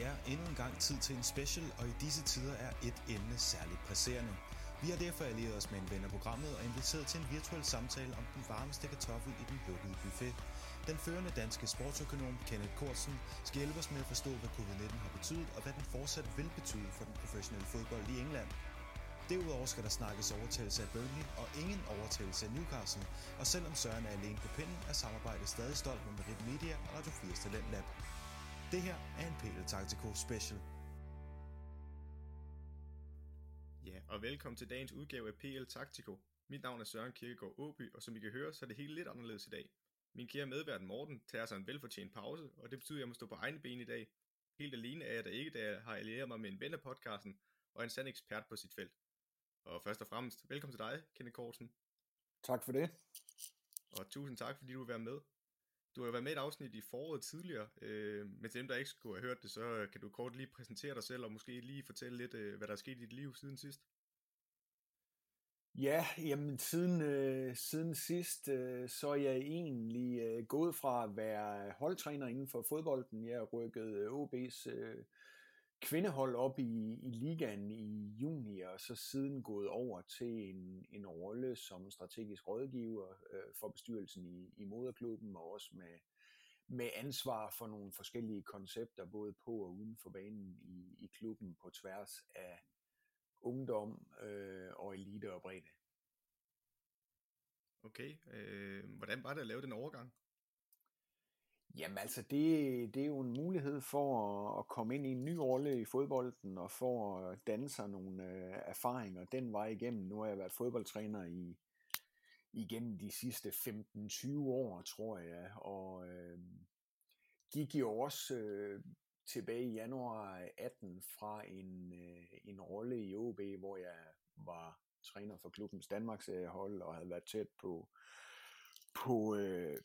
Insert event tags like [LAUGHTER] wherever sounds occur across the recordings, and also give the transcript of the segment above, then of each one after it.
Det er endnu en gang tid til en special, og i disse tider er et emne særligt presserende. Vi har derfor allieret os med en ven af programmet og inviteret til en virtuel samtale om den varmeste kartoffel i den lukkede buffet. Den førende danske sportsøkonom Kenneth Kortsen skal hjælpe os med at forstå, hvad covid-19 har betydet, og hvad den fortsat vil betyde for den professionelle fodbold i England. Derudover skal der snakkes overtagelse af Burnley og ingen overtagelse af Newcastle, og selvom Søren er alene på pinden, er samarbejdet stadig stolt med Merit Media og Radio 4's Talent Lab. Det her er en PL Taktiko Special. Ja, og velkommen til dagens udgave af PL Taktiko. Mit navn er Søren Kirkegaard Åby, og som I kan høre, så er det helt lidt anderledes i dag. Min kære medvært Morten tager sig en velfortjent pause, og det betyder, at jeg må stå på egne ben i dag. Helt alene er jeg da ikke, da jeg har allieret mig med en ven af podcasten og en sand ekspert på sit felt. Og først og fremmest, velkommen til dig, Kenneth Korsen. Tak for det. Og tusind tak, fordi du vil være med. Du har jo været med i et afsnit i foråret tidligere, øh, men til dem, der ikke skulle have hørt det, så øh, kan du kort lige præsentere dig selv, og måske lige fortælle lidt, øh, hvad der er sket i dit liv siden sidst. Ja, jamen siden, øh, siden sidst, øh, så er jeg egentlig øh, gået fra at være holdtræner inden for fodbolden. Jeg har rykket øh, OB's øh, kvindehold op i, i ligaen i juni, og så siden gået over til en, en rolle som strategisk rådgiver øh, for bestyrelsen i, i moderklubben, og også med, med ansvar for nogle forskellige koncepter, både på og uden for banen i, i klubben på tværs af ungdom øh, og elite og bredde. Okay, øh, hvordan var det at lave den overgang? Jamen altså, det, det er jo en mulighed for at, at komme ind i en ny rolle i fodbolden og for at danne sig nogle øh, erfaringer den vej igennem. Nu har jeg været fodboldtræner i igennem de sidste 15-20 år, tror jeg, og øh, gik jo også øh, tilbage i januar 18 fra en, øh, en rolle i OB, hvor jeg var træner for klubbens Danmarks øh, hold og havde været tæt på, på øh,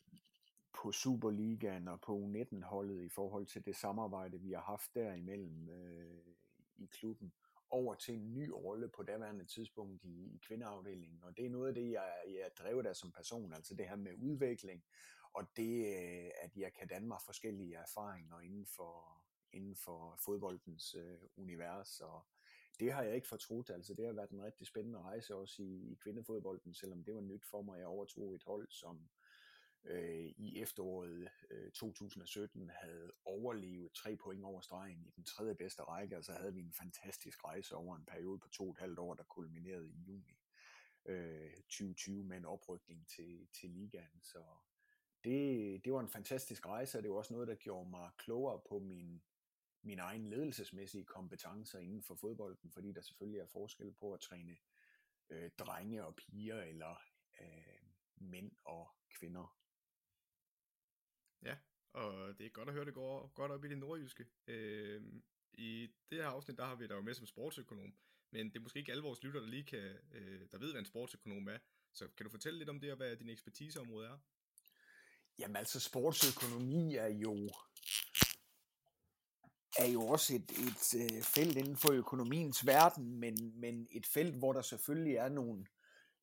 på Superligaen og på U19-holdet i forhold til det samarbejde, vi har haft derimellem øh, i klubben, over til en ny rolle på daværende tidspunkt i, i kvindeafdelingen. Og det er noget af det, jeg, jeg drevet af som person, altså det her med udvikling, og det, øh, at jeg kan danne mig forskellige erfaringer inden for, inden for fodboldens øh, univers, og det har jeg ikke fortrudt, altså det har været en rigtig spændende rejse også i, i kvindefodbolden, selvom det var nyt for mig, jeg overtog et hold, som øh, i efteråret øh, 2017 havde overlevet tre point over stregen i den tredje bedste række, og så havde vi en fantastisk rejse over en periode på to og et halvt år, der kulminerede i juni øh, 2020 med en oprykning til, til ligaen. Så det, det var en fantastisk rejse, og det var også noget, der gjorde mig klogere på min, min egen ledelsesmæssige kompetencer inden for fodbolden, fordi der selvfølgelig er forskel på at træne øh, drenge og piger, eller øh, mænd og kvinder. Ja, og det er godt at høre, det går godt op i det nordjyske. Øh, I det her afsnit, der har vi dig jo med som sportsøkonom, men det er måske ikke alle vores lytter, der lige kan, øh, der ved, hvad en sportsøkonom er. Så kan du fortælle lidt om det, og hvad din ekspertiseområde er? Jamen altså, sportsøkonomi er jo er jo også et, et øh, felt inden for økonomiens verden, men, men et felt, hvor der selvfølgelig er nogle,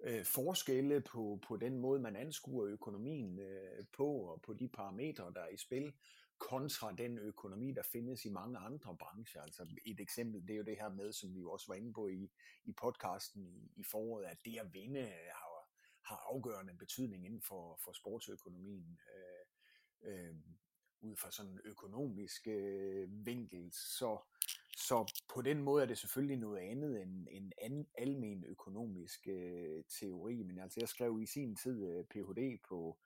øh, forskelle på, på den måde, man anskuer økonomien øh, på, og på de parametre, der er i spil, kontra den økonomi, der findes i mange andre brancher. Altså et eksempel, det er jo det her med, som vi jo også var inde på i, i podcasten i, i foråret, at det at vinde øh, har, har afgørende betydning inden for, for sportsøkonomien. Øh, øh, ud fra sådan en økonomisk øh, vinkel. Så, så på den måde er det selvfølgelig noget andet end en anden almen økonomisk øh, teori. Men altså, jeg skrev i sin tid øh, Ph.D. på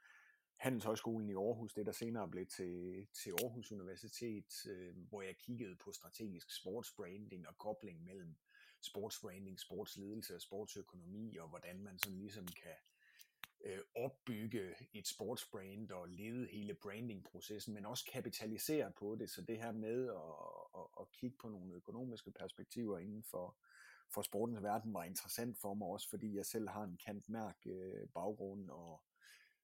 Handelshøjskolen i Aarhus, det der senere blev til, til Aarhus Universitet, øh, hvor jeg kiggede på strategisk sportsbranding og kobling mellem sportsbranding, sportsledelse og sportsøkonomi, og hvordan man sådan ligesom kan øh, opbygge et sportsbrand og lede hele brandingprocessen, men også kapitalisere på det. Så det her med at, at, at kigge på nogle økonomiske perspektiver inden for, for sportens verden var interessant for mig også, fordi jeg selv har en kant mærk øh, baggrund og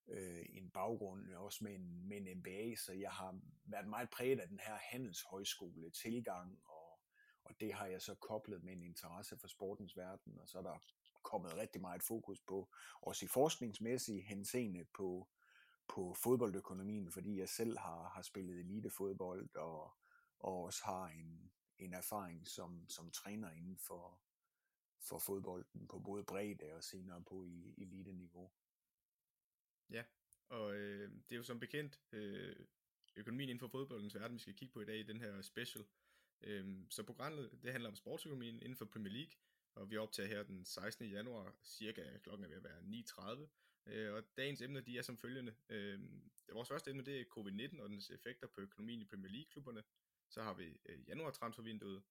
øh, en baggrund også med en, med en MBA, så jeg har været meget præget af den her handelshøjskole tilgang, og, og det har jeg så koblet med en interesse for sportens verden, og så er der kommet rigtig meget fokus på, også i forskningsmæssig henseende på, på fodboldøkonomien, fordi jeg selv har, har spillet elitefodbold og, og også har en, en erfaring som, som træner inden for, for fodbolden på både bredde og senere på i elite-niveau. Ja, og øh, det er jo som bekendt øh, økonomien inden for fodboldens verden, vi skal kigge på i dag i den her special. Øh, så programmet det handler om sportsøkonomien inden for Premier League, og vi optager her den 16. januar, cirka klokken er ved at være 9.30. Øh, og dagens emner de er som følgende. Øh, vores første emne det er covid-19 og dens effekter på økonomien i Premier League-klubberne. Så har vi øh, januar transfervinduet,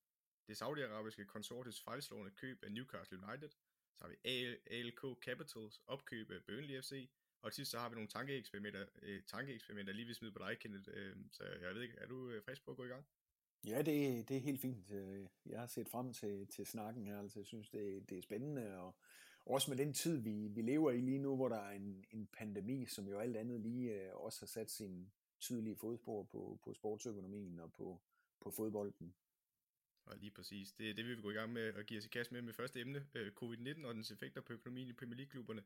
det saudiarabiske konsortiets fejlslående køb af Newcastle United, så har vi ALK Capitals opkøb af Burnley FC, og til sidst så har vi nogle tankeeksperimenter, øh, tankeeksperimenter lige ved smidt på dig, Kenneth. Øh, så jeg ved ikke, er du øh, frisk på at gå i gang? Ja, det, det er helt fint. Øh, jeg har set frem til, til snakken her, altså jeg synes, det, det er spændende, og også med den tid, vi, vi lever i lige nu, hvor der er en, en pandemi, som jo alt andet lige øh, også har sat sin tydelige fodspor på, på sportsøkonomien og på, på fodbolden. Og lige præcis. Det er det, vi vil gå i gang med at give os i kast med med første emne, øh, covid-19 og dens effekter på økonomien i Premier League-klubberne.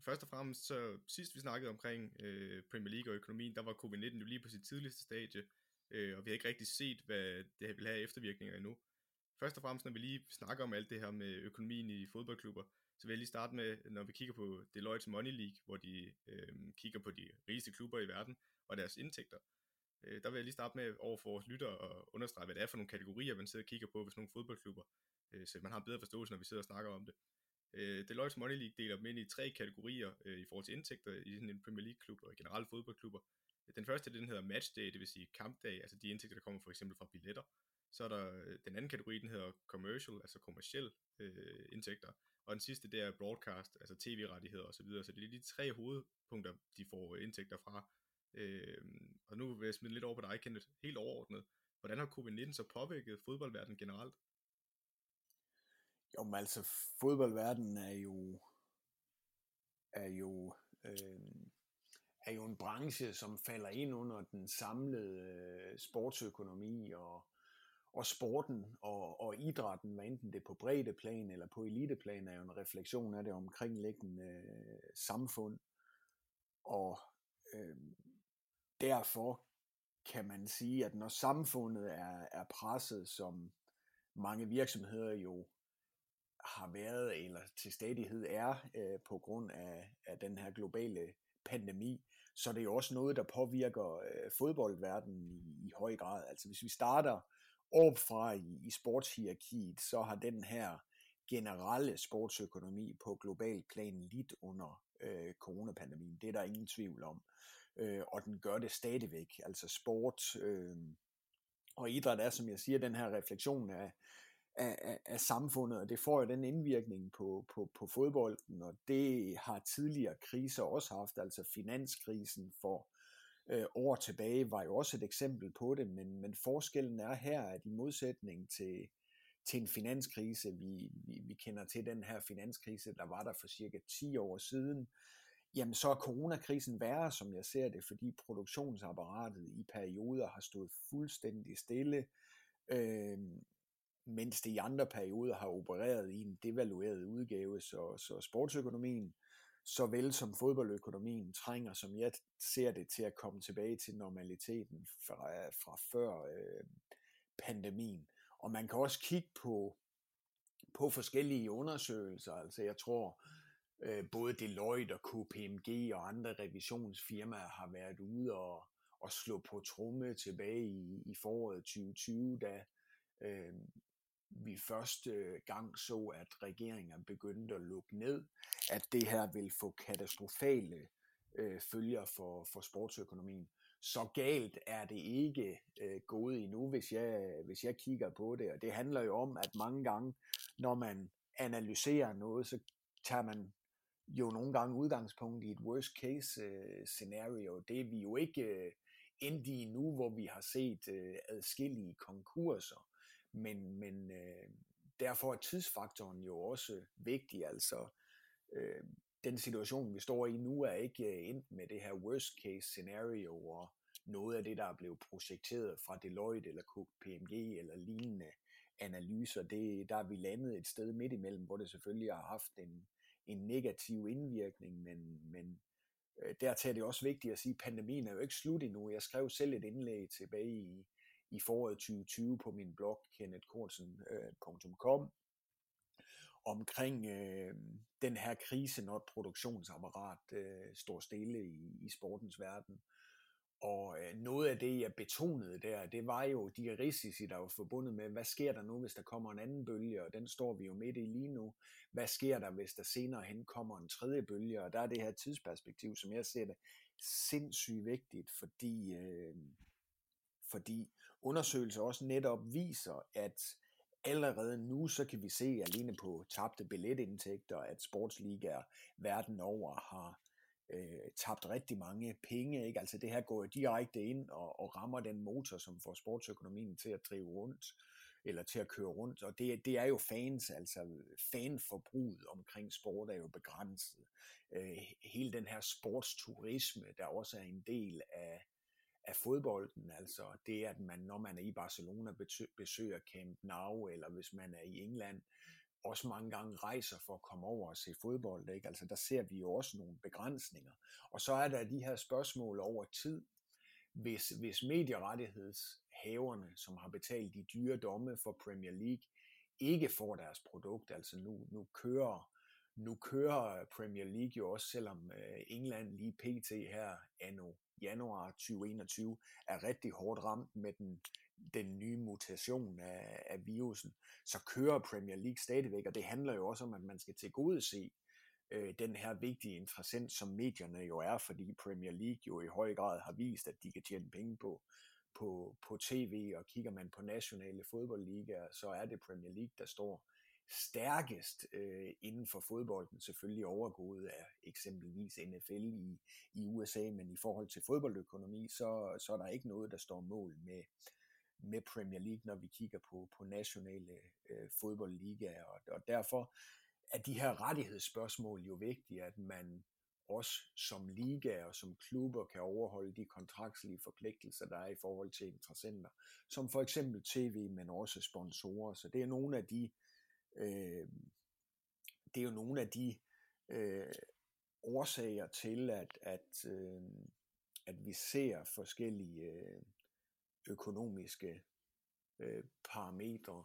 Først og fremmest, så sidst vi snakkede omkring øh, Premier League og økonomien, der var covid-19 jo lige på sit tidligste stadie, øh, og vi har ikke rigtig set, hvad det vil have eftervirkninger endnu. Først og fremmest, når vi lige snakker om alt det her med økonomien i fodboldklubber, så vil jeg lige starte med, når vi kigger på Deloitte Money League, hvor de øh, kigger på de rigeste klubber i verden og deres indtægter. Øh, der vil jeg lige starte med over for vores lytter og understrege, hvad det er for nogle kategorier, man sidder og kigger på hvis nogle fodboldklubber, øh, så man har en bedre forståelse, når vi sidder og snakker om det. Øh, Deloitte Money League deler dem ind i tre kategorier øh, i forhold til indtægter i sådan en Premier League-klub og generelt fodboldklubber. Den første, den hedder matchday, det vil sige kampdag, altså de indtægter, der kommer for eksempel fra billetter. Så er der øh, den anden kategori, den hedder commercial, altså kommerciel øh, indtægter. Og den sidste, det er broadcast, altså tv-rettigheder osv. Så, videre. så det er de tre hovedpunkter, de får øh, indtægter fra. Øh, og nu vil jeg smide lidt over på dig, Kenneth, helt overordnet. Hvordan har covid-19 så påvirket fodboldverdenen generelt? Jo, men altså, fodboldverdenen er jo, er jo, øh, er jo en branche, som falder ind under den samlede øh, sportsøkonomi og, og sporten og, og idrætten, hvad enten det er på plan eller på eliteplan, er jo en refleksion af det omkringliggende øh, samfund. Og øh, derfor kan man sige, at når samfundet er, er presset, som mange virksomheder jo har været eller til stadighed er øh, på grund af, af den her globale pandemi, så det er jo også noget, der påvirker øh, fodboldverdenen i, i høj grad. Altså hvis vi starter opfra i, i sportshierarkiet, så har den her generelle sportsøkonomi på global plan lidt under øh, coronapandemien. Det er der ingen tvivl om. Øh, og den gør det stadigvæk. Altså sport øh, og idræt er, som jeg siger, den her refleksion af, af, af, af samfundet, og det får jo den indvirkning på, på, på fodbolden, og det har tidligere kriser også haft, altså finanskrisen for øh, år tilbage var jo også et eksempel på det, men, men forskellen er her, at i modsætning til, til en finanskrise, vi, vi, vi kender til den her finanskrise, der var der for cirka 10 år siden, jamen så er coronakrisen værre, som jeg ser det, fordi produktionsapparatet i perioder har stået fuldstændig stille. Øh, mens det i andre perioder har opereret i en devalueret udgave, så, så sportsøkonomien, såvel som fodboldøkonomien, trænger, som jeg ser det, til at komme tilbage til normaliteten fra, fra før øh, pandemien. Og man kan også kigge på, på forskellige undersøgelser, altså jeg tror, øh, både Deloitte og KPMG og andre revisionsfirmaer har været ude og, og slå på tromme tilbage i, i foråret 2020, da øh, vi første gang så, at regeringen begyndte at lukke ned, at det her vil få katastrofale øh, følger for, for sportsøkonomien. Så galt er det ikke øh, gået endnu, hvis jeg, hvis jeg kigger på det. Og det handler jo om, at mange gange, når man analyserer noget, så tager man jo nogle gange udgangspunkt i et worst case øh, scenario. Det er vi jo ikke øh, endt i nu, hvor vi har set øh, adskillige konkurser men, men øh, derfor er tidsfaktoren jo også vigtig, altså øh, den situation, vi står i nu, er ikke øh, endt med det her worst case scenario, og noget af det, der er blevet projekteret fra Deloitte eller KPMG eller lignende analyser, det, der er vi landet et sted midt imellem, hvor det selvfølgelig har haft en, en negativ indvirkning, men, men øh, dertil er det også vigtigt at sige, at pandemien er jo ikke slut endnu. Jeg skrev selv et indlæg tilbage i, i foråret 2020 på min blog kennethkortsen.com øh, omkring øh, den her krise, når et produktionsapparat øh, står stille i, i sportens verden. Og øh, noget af det, jeg betonede der, det var jo de risici, der var forbundet med, hvad sker der nu, hvis der kommer en anden bølge, og den står vi jo midt i lige nu. Hvad sker der, hvis der senere hen kommer en tredje bølge, og der er det her tidsperspektiv, som jeg ser det, sindssygt vigtigt, fordi, øh, fordi undersøgelser også netop viser, at allerede nu, så kan vi se alene på tabte billetindtægter, at sportsligaer verden over har øh, tabt rigtig mange penge. Ikke? Altså det her går direkte ind og, og rammer den motor, som får sportsøkonomien til at drive rundt eller til at køre rundt, og det, det er jo fans, altså fanforbruget omkring sport er jo begrænset. Øh, hele den her sportsturisme, der også er en del af, af fodbolden, altså det at man, når man er i Barcelona, besøger Camp Nou, eller hvis man er i England, også mange gange rejser for at komme over og se fodbold. Ikke? Altså der ser vi jo også nogle begrænsninger. Og så er der de her spørgsmål over tid. Hvis, hvis medierettighedshaverne, som har betalt de dyre domme for Premier League, ikke får deres produkt, altså nu, nu kører nu kører øh, Premier League jo også, selvom øh, England lige pt. her anno januar 2021 er rigtig hårdt ramt med den den nye mutation af, af virusen, så kører Premier League stadigvæk, og det handler jo også om, at man skal til gode se øh, den her vigtige interessant, som medierne jo er, fordi Premier League jo i høj grad har vist, at de kan tjene penge på, på, på tv, og kigger man på nationale fodboldligaer, så er det Premier League, der står stærkest øh, inden for fodbolden, selvfølgelig overgået af eksempelvis NFL i, i USA, men i forhold til fodboldøkonomi, så, så er der ikke noget, der står mål med, med Premier League, når vi kigger på, på nationale øh, fodboldligaer. Og, og derfor er de her rettighedsspørgsmål jo vigtige, at man også som liga og som klubber kan overholde de kontraktslige forpligtelser, der er i forhold til interessenter, som for eksempel tv, men også sponsorer. Så det er nogle af de, øh, Øh, det er jo nogle af de øh, årsager til, at, at, øh, at vi ser forskellige øh, økonomiske øh, parametre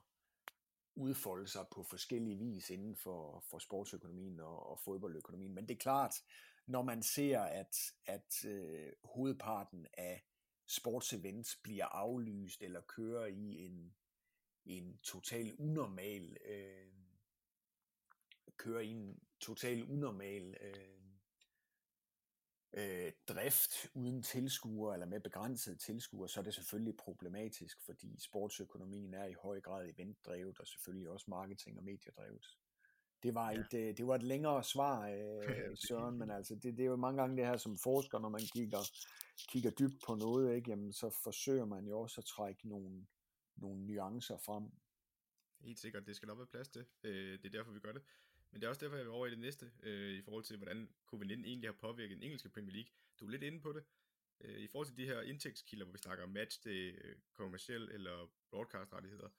udfolde sig på forskellige vis inden for, for sportsøkonomien og, og fodboldøkonomien. Men det er klart, når man ser, at, at øh, hovedparten af sportsevents bliver aflyst eller kører i en, en total unormal øh, kører i en total unormal øh, øh, drift uden tilskuer eller med begrænset tilskuer, så er det selvfølgelig problematisk, fordi sportsøkonomien er i høj grad eventdrevet og selvfølgelig også marketing- og mediedrevet. Det var, ja. et, øh, det var et længere svar, øh, [LAUGHS] Søren, men altså det, det er jo mange gange det her som forsker, når man kigger, kigger dybt på noget, ikke, jamen, så forsøger man jo også at trække nogle, nogle nuancer frem. Helt sikkert, det skal der være plads til. Øh, det er derfor, vi gør det. Men det er også derfor, jeg vil over i det næste, øh, i forhold til, hvordan covid-19 egentlig har påvirket den engelske Premier League. Du er lidt inde på det. Øh, I forhold til de her indtægtskilder, hvor vi snakker match, det øh, kommersiel eller broadcast-rettigheder,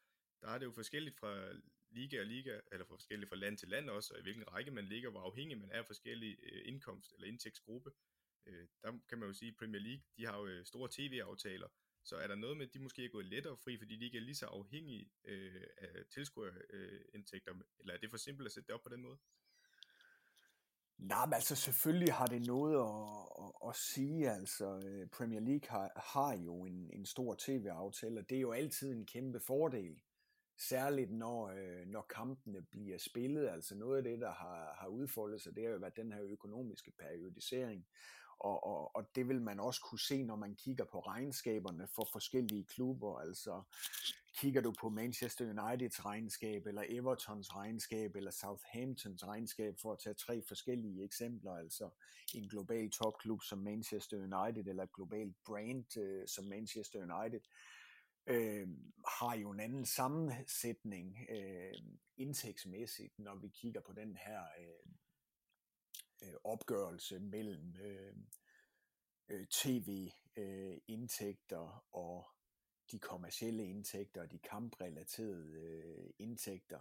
der er det jo forskelligt fra liga og liga, eller fra forskelligt fra land til land også, og i hvilken række man ligger, hvor afhængig man er af forskellige øh, indkomst- eller indtægtsgruppe. Øh, der kan man jo sige, at Premier League, de har jo øh, store tv-aftaler, så er der noget med, at de måske er gået lettere fri, fordi de ikke er lige så afhængige øh, af tilskuerindtægter, øh, eller er det for simpelt at sætte det op på den måde? Nej, men altså selvfølgelig har det noget at, at, at sige. Altså øh, Premier League har, har jo en, en stor tv-aftale, og det er jo altid en kæmpe fordel. Særligt når, øh, når kampene bliver spillet. Altså noget af det, der har, har udfoldet sig, det har jo været den her økonomiske periodisering og, og, og det vil man også kunne se, når man kigger på regnskaberne for forskellige klubber. Altså kigger du på Manchester Uniteds regnskab, eller Evertons regnskab, eller Southamptons regnskab, for at tage tre forskellige eksempler, altså en global topklub som Manchester United, eller et globalt brand øh, som Manchester United, øh, har jo en anden sammensætning øh, indtægtsmæssigt, når vi kigger på den her øh, øh, opgørelse mellem øh, øh, tv-indtægter øh, og de kommercielle indtægter og de kamprelaterede øh, indtægter.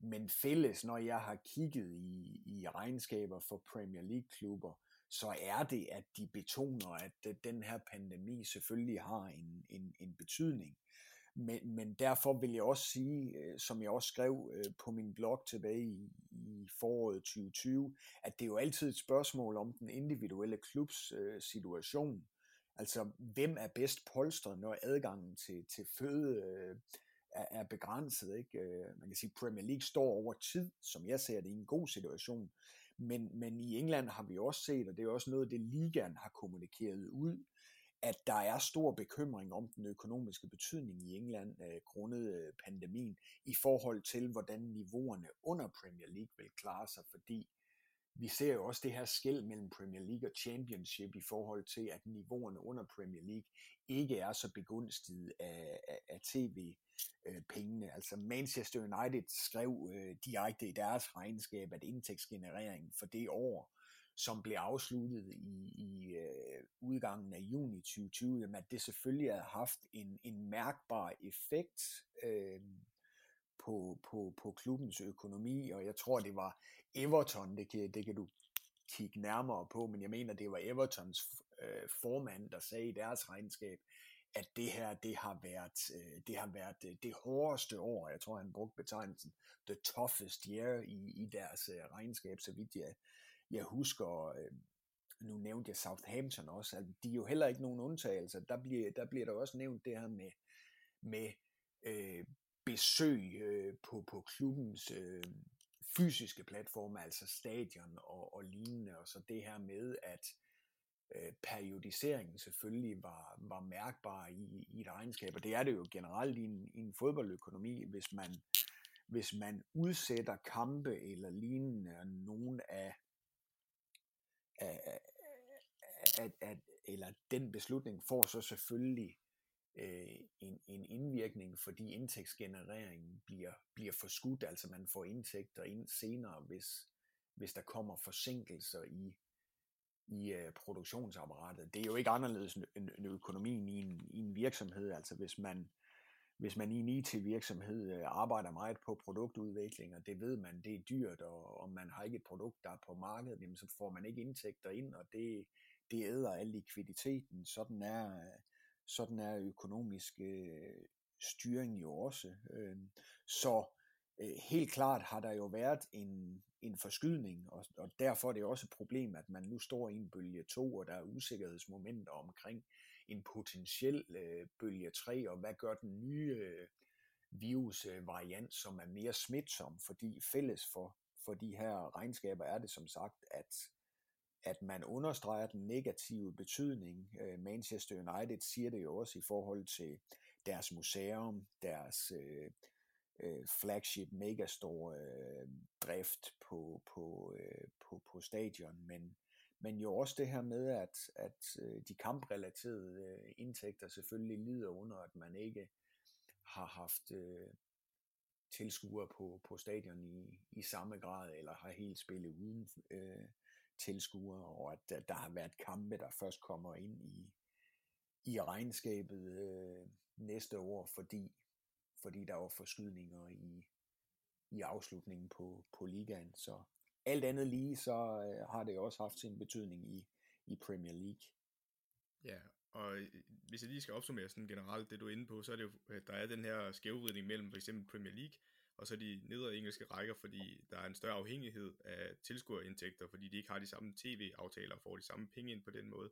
Men fælles, når jeg har kigget i, i regnskaber for Premier League-klubber, så er det, at de betoner, at den her pandemi selvfølgelig har en, en, en betydning. Men, men derfor vil jeg også sige, øh, som jeg også skrev øh, på min blog tilbage i, i foråret 2020, at det er jo altid et spørgsmål om den individuelle klubs øh, situation. Altså, hvem er bedst polstret, når adgangen til, til føde øh, er, er begrænset? Ikke? Øh, man kan sige, at Premier League står over tid, som jeg ser det, i en god situation. Men, men i England har vi også set, og det er også noget, det ligaen har kommunikeret ud, at der er stor bekymring om den økonomiske betydning i England øh, grundet øh, pandemien i forhold til, hvordan niveauerne under Premier League vil klare sig, fordi vi ser jo også det her skæld mellem Premier League og Championship i forhold til, at niveauerne under Premier League ikke er så begunstiget af, af, af tv-pengene. Øh, altså Manchester United skrev øh, direkte i deres regnskab, at indtægtsgenereringen for det år, som blev afsluttet i, i øh, udgangen af juni 2020, jamen at det selvfølgelig har haft en, en mærkbar effekt øh, på, på, på klubbens økonomi, og jeg tror, det var Everton, det kan, det kan du kigge nærmere på, men jeg mener, det var Evertons øh, formand, der sagde i deres regnskab, at det her, det har været, øh, det har været øh, det hårdeste år, jeg tror, han brugte betegnelsen, the toughest year i, i deres øh, regnskab, så vidt jeg, jeg husker, øh, nu nævnte jeg Southampton også, at de er jo heller ikke nogen undtagelser. Der bliver, der bliver der også nævnt det her med, med øh, besøg øh, på, på klubbens øh, fysiske platforme, altså stadion og, og lignende, og så det her med, at øh, periodiseringen selvfølgelig var, var mærkbar i, i et regnskab, og det er det jo generelt i en, i en fodboldøkonomi, hvis man, hvis man udsætter kampe eller lignende, og nogle af at, at, eller den beslutning får så selvfølgelig øh, en, en indvirkning, fordi indtægtsgenereringen bliver, bliver forskudt, altså man får indtægter ind senere, hvis, hvis der kommer forsinkelser i, i øh, produktionsapparatet. Det er jo ikke anderledes end, end økonomien i en, i en virksomhed, altså hvis man hvis man i en IT-virksomhed øh, arbejder meget på produktudvikling, og det ved man, det er dyrt, og, og man har ikke et produkt, der er på markedet, jamen, så får man ikke indtægter ind, og det, det æder al likviditeten. Sådan er, sådan er økonomisk øh, styring jo også. Øh, så øh, helt klart har der jo været en, en forskydning, og, og derfor er det også et problem, at man nu står i en bølge 2, og der er usikkerhedsmomenter omkring en potentiel øh, bølge 3, og hvad gør den nye øh, virusvariant, som er mere smitsom, fordi fælles for, for de her regnskaber er det som sagt, at at man understreger den negative betydning. Øh, Manchester United siger det jo også i forhold til deres museum, deres øh, øh, flagship megastore øh, drift på, på, øh, på, på stadion, men men jo også det her med, at, at øh, de kamprelaterede øh, indtægter selvfølgelig lider under, at man ikke har haft øh, tilskuere på, på stadion i, i samme grad, eller har helt spillet uden øh, tilskuere, og at der, der har været kampe, der først kommer ind i, i regnskabet øh, næste år, fordi, fordi der var forskydninger i, i afslutningen på, på ligaen. Så, alt andet lige, så øh, har det også haft sin betydning i, i Premier League. Ja, og øh, hvis jeg lige skal opsummere sådan generelt det, du er inde på, så er det jo, at der er den her skævvridning mellem for eksempel Premier League og så de nedre engelske rækker, fordi der er en større afhængighed af tilskuerindtægter, fordi de ikke har de samme tv-aftaler og får de samme penge ind på den måde.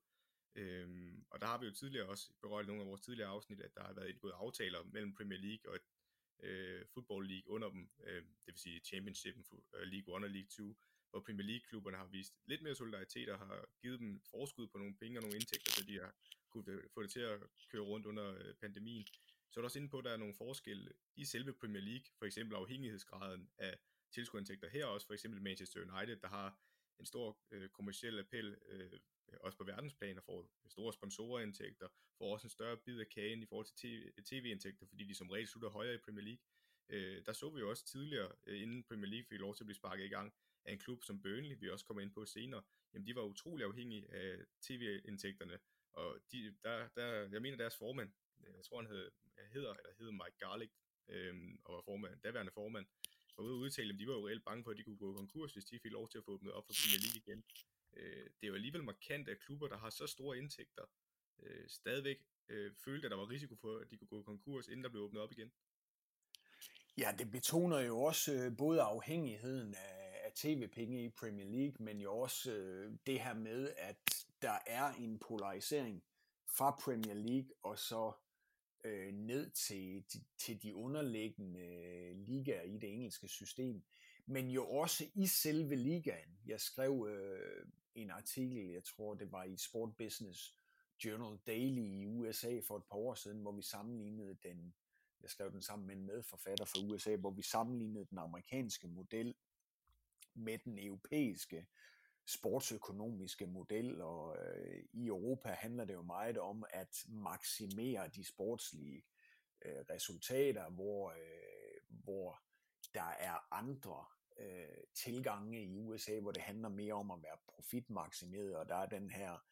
Øhm, og der har vi jo tidligere også berørt nogle af vores tidligere afsnit, at der har været indgået aftaler mellem Premier League og et øh, Football League under dem, øh, det vil sige Championship, øh, League 1 og League 2, hvor Premier League-klubberne har vist lidt mere solidaritet og har givet dem forskud på nogle penge og nogle indtægter, så de har kunne få det til at køre rundt under øh, pandemien. Så er der også inde på, at der er nogle forskelle i selve Premier League, for eksempel afhængighedsgraden af tilskuerindtægter her også, for eksempel Manchester United, der har en stor øh, kommersiel appel, øh, Øh, også på verdensplan, og får store sponsorindtægter, får også en større bid af kagen i forhold til tv-indtægter, fordi de som regel slutter højere i Premier League. Øh, der så vi jo også tidligere, øh, inden Premier League fik lov til at blive sparket i gang, af en klub som Burnley, vi også kommer ind på senere, jamen de var utrolig afhængige af tv-indtægterne, og de, der, der, jeg mener deres formand, øh, jeg tror han hed, hedder, eller hedder Mike Garlic, øh, og var formand, daværende formand, var ude at udtale, at de var jo reelt bange for, at de kunne gå konkurs, hvis de fik lov til at få åbnet op for Premier League igen. Øh, det er jo alligevel markant, at klubber, der har så store indtægter, øh, stadigvæk øh, følte, at der var risiko for, at de kunne gå konkurs, inden der blev åbnet op igen. Ja, det betoner jo også øh, både afhængigheden af, af tv-penge i Premier League, men jo også øh, det her med, at der er en polarisering fra Premier League og så øh, ned til, til, til de underliggende øh, ligaer i det engelske system, men jo også i selve ligaen. Jeg skrev øh, en artikel, jeg tror det var i Sport Business Journal Daily i USA for et par år siden, hvor vi sammenlignede den, jeg skrev den sammen med en medforfatter fra USA, hvor vi sammenlignede den amerikanske model med den europæiske sportsøkonomiske model, og øh, i Europa handler det jo meget om at maksimere de sportslige øh, resultater, hvor, øh, hvor der er andre øh, tilgange i USA, hvor det handler mere om at være profitmaksimeret, og der er den her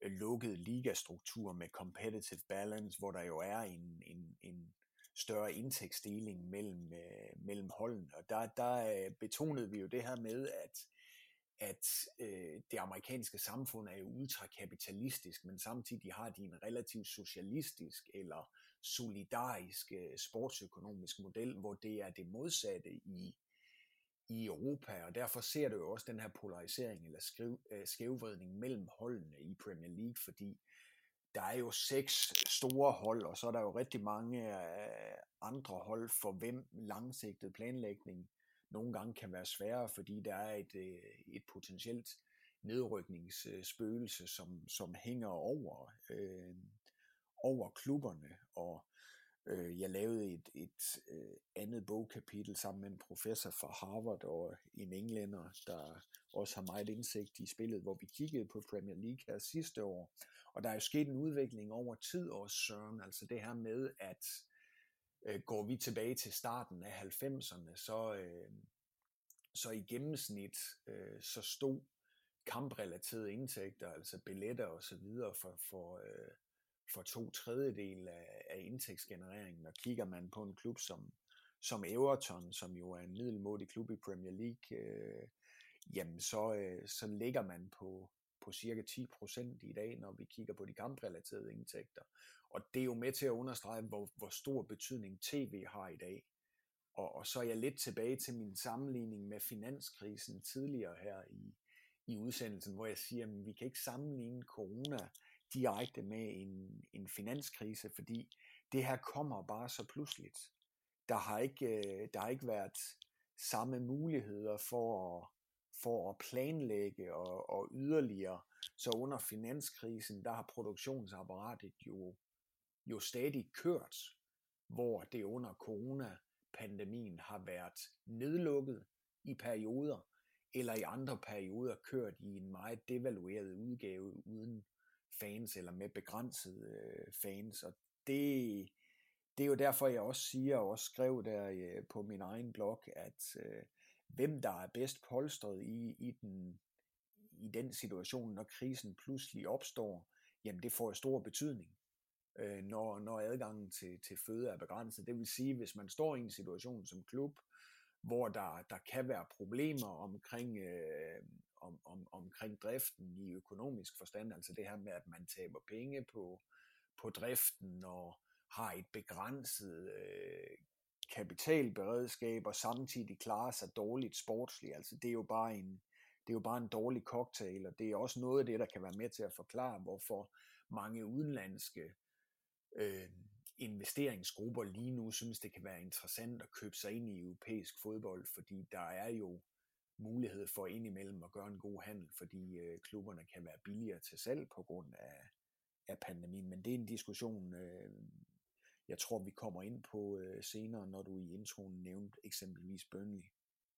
øh, lukkede ligastruktur med competitive balance, hvor der jo er en, en, en større indtægtsdeling mellem, øh, mellem holdene. Og der, der øh, betonede vi jo det her med, at at øh, det amerikanske samfund er jo ultrakapitalistisk, men samtidig har de en relativt socialistisk eller solidarisk øh, sportsøkonomisk model, hvor det er det modsatte i, i Europa, og derfor ser du jo også den her polarisering eller skriv, øh, skævvridning mellem holdene i Premier League, fordi der er jo seks store hold, og så er der jo rigtig mange øh, andre hold, for hvem langsigtet planlægning nogle gange kan være sværere, fordi der er et, øh, et potentielt nedrykningsspøgelse, som, som hænger over, øh, over klubberne, og øh, jeg lavede et, et øh, andet bogkapitel sammen med en professor fra Harvard og en englænder, der også har meget indsigt i spillet, hvor vi kiggede på Premier League her sidste år. Og der er jo sket en udvikling over tid også, Søren, altså det her med, at øh, går vi tilbage til starten af 90'erne, så, øh, så i gennemsnit øh, så stod kamprelaterede indtægter, altså billetter og så videre for, for, øh, for to tredjedel af, af indtægtsgenereringen. Og kigger man på en klub som, som Everton, som jo er en middelmodig klub i Premier League, øh, jamen så, øh, så ligger man på, på cirka 10% i dag, når vi kigger på de kamprelaterede indtægter. Og det er jo med til at understrege, hvor, hvor stor betydning tv har i dag. Og, og så er jeg lidt tilbage til min sammenligning med finanskrisen tidligere her i, i udsendelsen, hvor jeg siger, at vi kan ikke sammenligne corona direkte med en, en finanskrise, fordi det her kommer bare så pludseligt. Der har ikke, øh, der har ikke været samme muligheder for at, for at planlægge og, og yderligere. Så under finanskrisen, der har produktionsapparatet jo, jo stadig kørt, hvor det under coronapandemien har været nedlukket i perioder, eller i andre perioder kørt i en meget devalueret udgave uden fans, eller med begrænsede øh, fans. Og det, det er jo derfor, jeg også siger, og også skrev der øh, på min egen blog, at øh, hvem der er bedst polstret i, i, den, i den situation, når krisen pludselig opstår, jamen det får stor betydning, øh, når, når adgangen til, til føde er begrænset. Det vil sige, hvis man står i en situation som klub, hvor der, der kan være problemer omkring, øh, om, om, omkring driften i økonomisk forstand, altså det her med, at man taber penge på, på driften og har et begrænset øh, kapitalberedskab og samtidig klarer sig dårligt sportsligt. Altså det er jo bare en, det er jo bare en dårlig cocktail, og det er også noget af det, der kan være med til at forklare, hvorfor mange udenlandske øh, investeringsgrupper lige nu synes, det kan være interessant at købe sig ind i europæisk fodbold, fordi der er jo mulighed for indimellem at gøre en god handel, fordi øh, klubberne kan være billigere til salg på grund af, af pandemien. Men det er en diskussion, øh, jeg tror, vi kommer ind på øh, senere, når du i introen nævnte eksempelvis Burnley.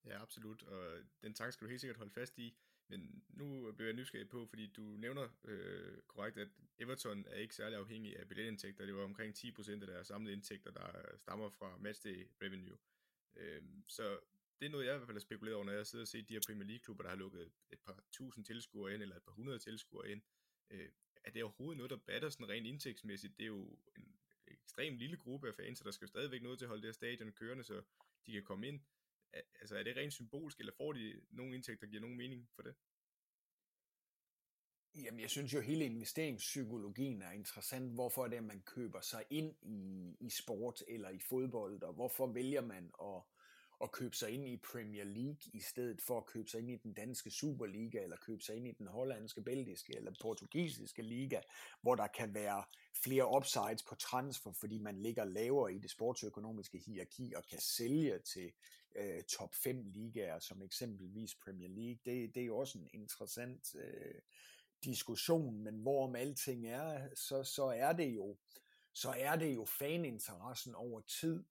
Ja, absolut, og den tanke skal du helt sikkert holde fast i. Men nu bliver jeg nysgerrig på, fordi du nævner øh, korrekt, at Everton er ikke særlig afhængig af billetindtægter. Det var omkring 10% af deres samlede indtægter, der stammer fra matchday revenue. Øh, så det er noget, jeg i hvert fald har spekuleret over, når jeg sidder og ser de her Premier League-klubber, der har lukket et par tusind tilskuere ind, eller et par hundrede tilskuere ind. Øh, er det overhovedet noget, der batter sådan rent indtægtsmæssigt? Det er jo en ekstrem lille gruppe af fans, så der skal jo stadigvæk noget til at holde det her stadion kørende, så de kan komme ind. Altså er det rent symbolsk, eller får de nogle indtægter, der giver nogen mening for det? Jamen, jeg synes jo, at hele investeringspsykologien er interessant. Hvorfor er det, at man køber sig ind i, i sport eller i fodbold, og hvorfor vælger man at, at købe sig ind i Premier League, i stedet for at købe sig ind i den danske Superliga, eller købe sig ind i den hollandske, belgiske eller portugisiske liga, hvor der kan være flere upsides på transfer, fordi man ligger lavere i det sportsøkonomiske hierarki og kan sælge til øh, top 5 ligaer, som eksempelvis Premier League. Det, det er jo også en interessant øh, diskussion, men hvorom alting er, så, så er det jo så er det jo faninteressen over tid,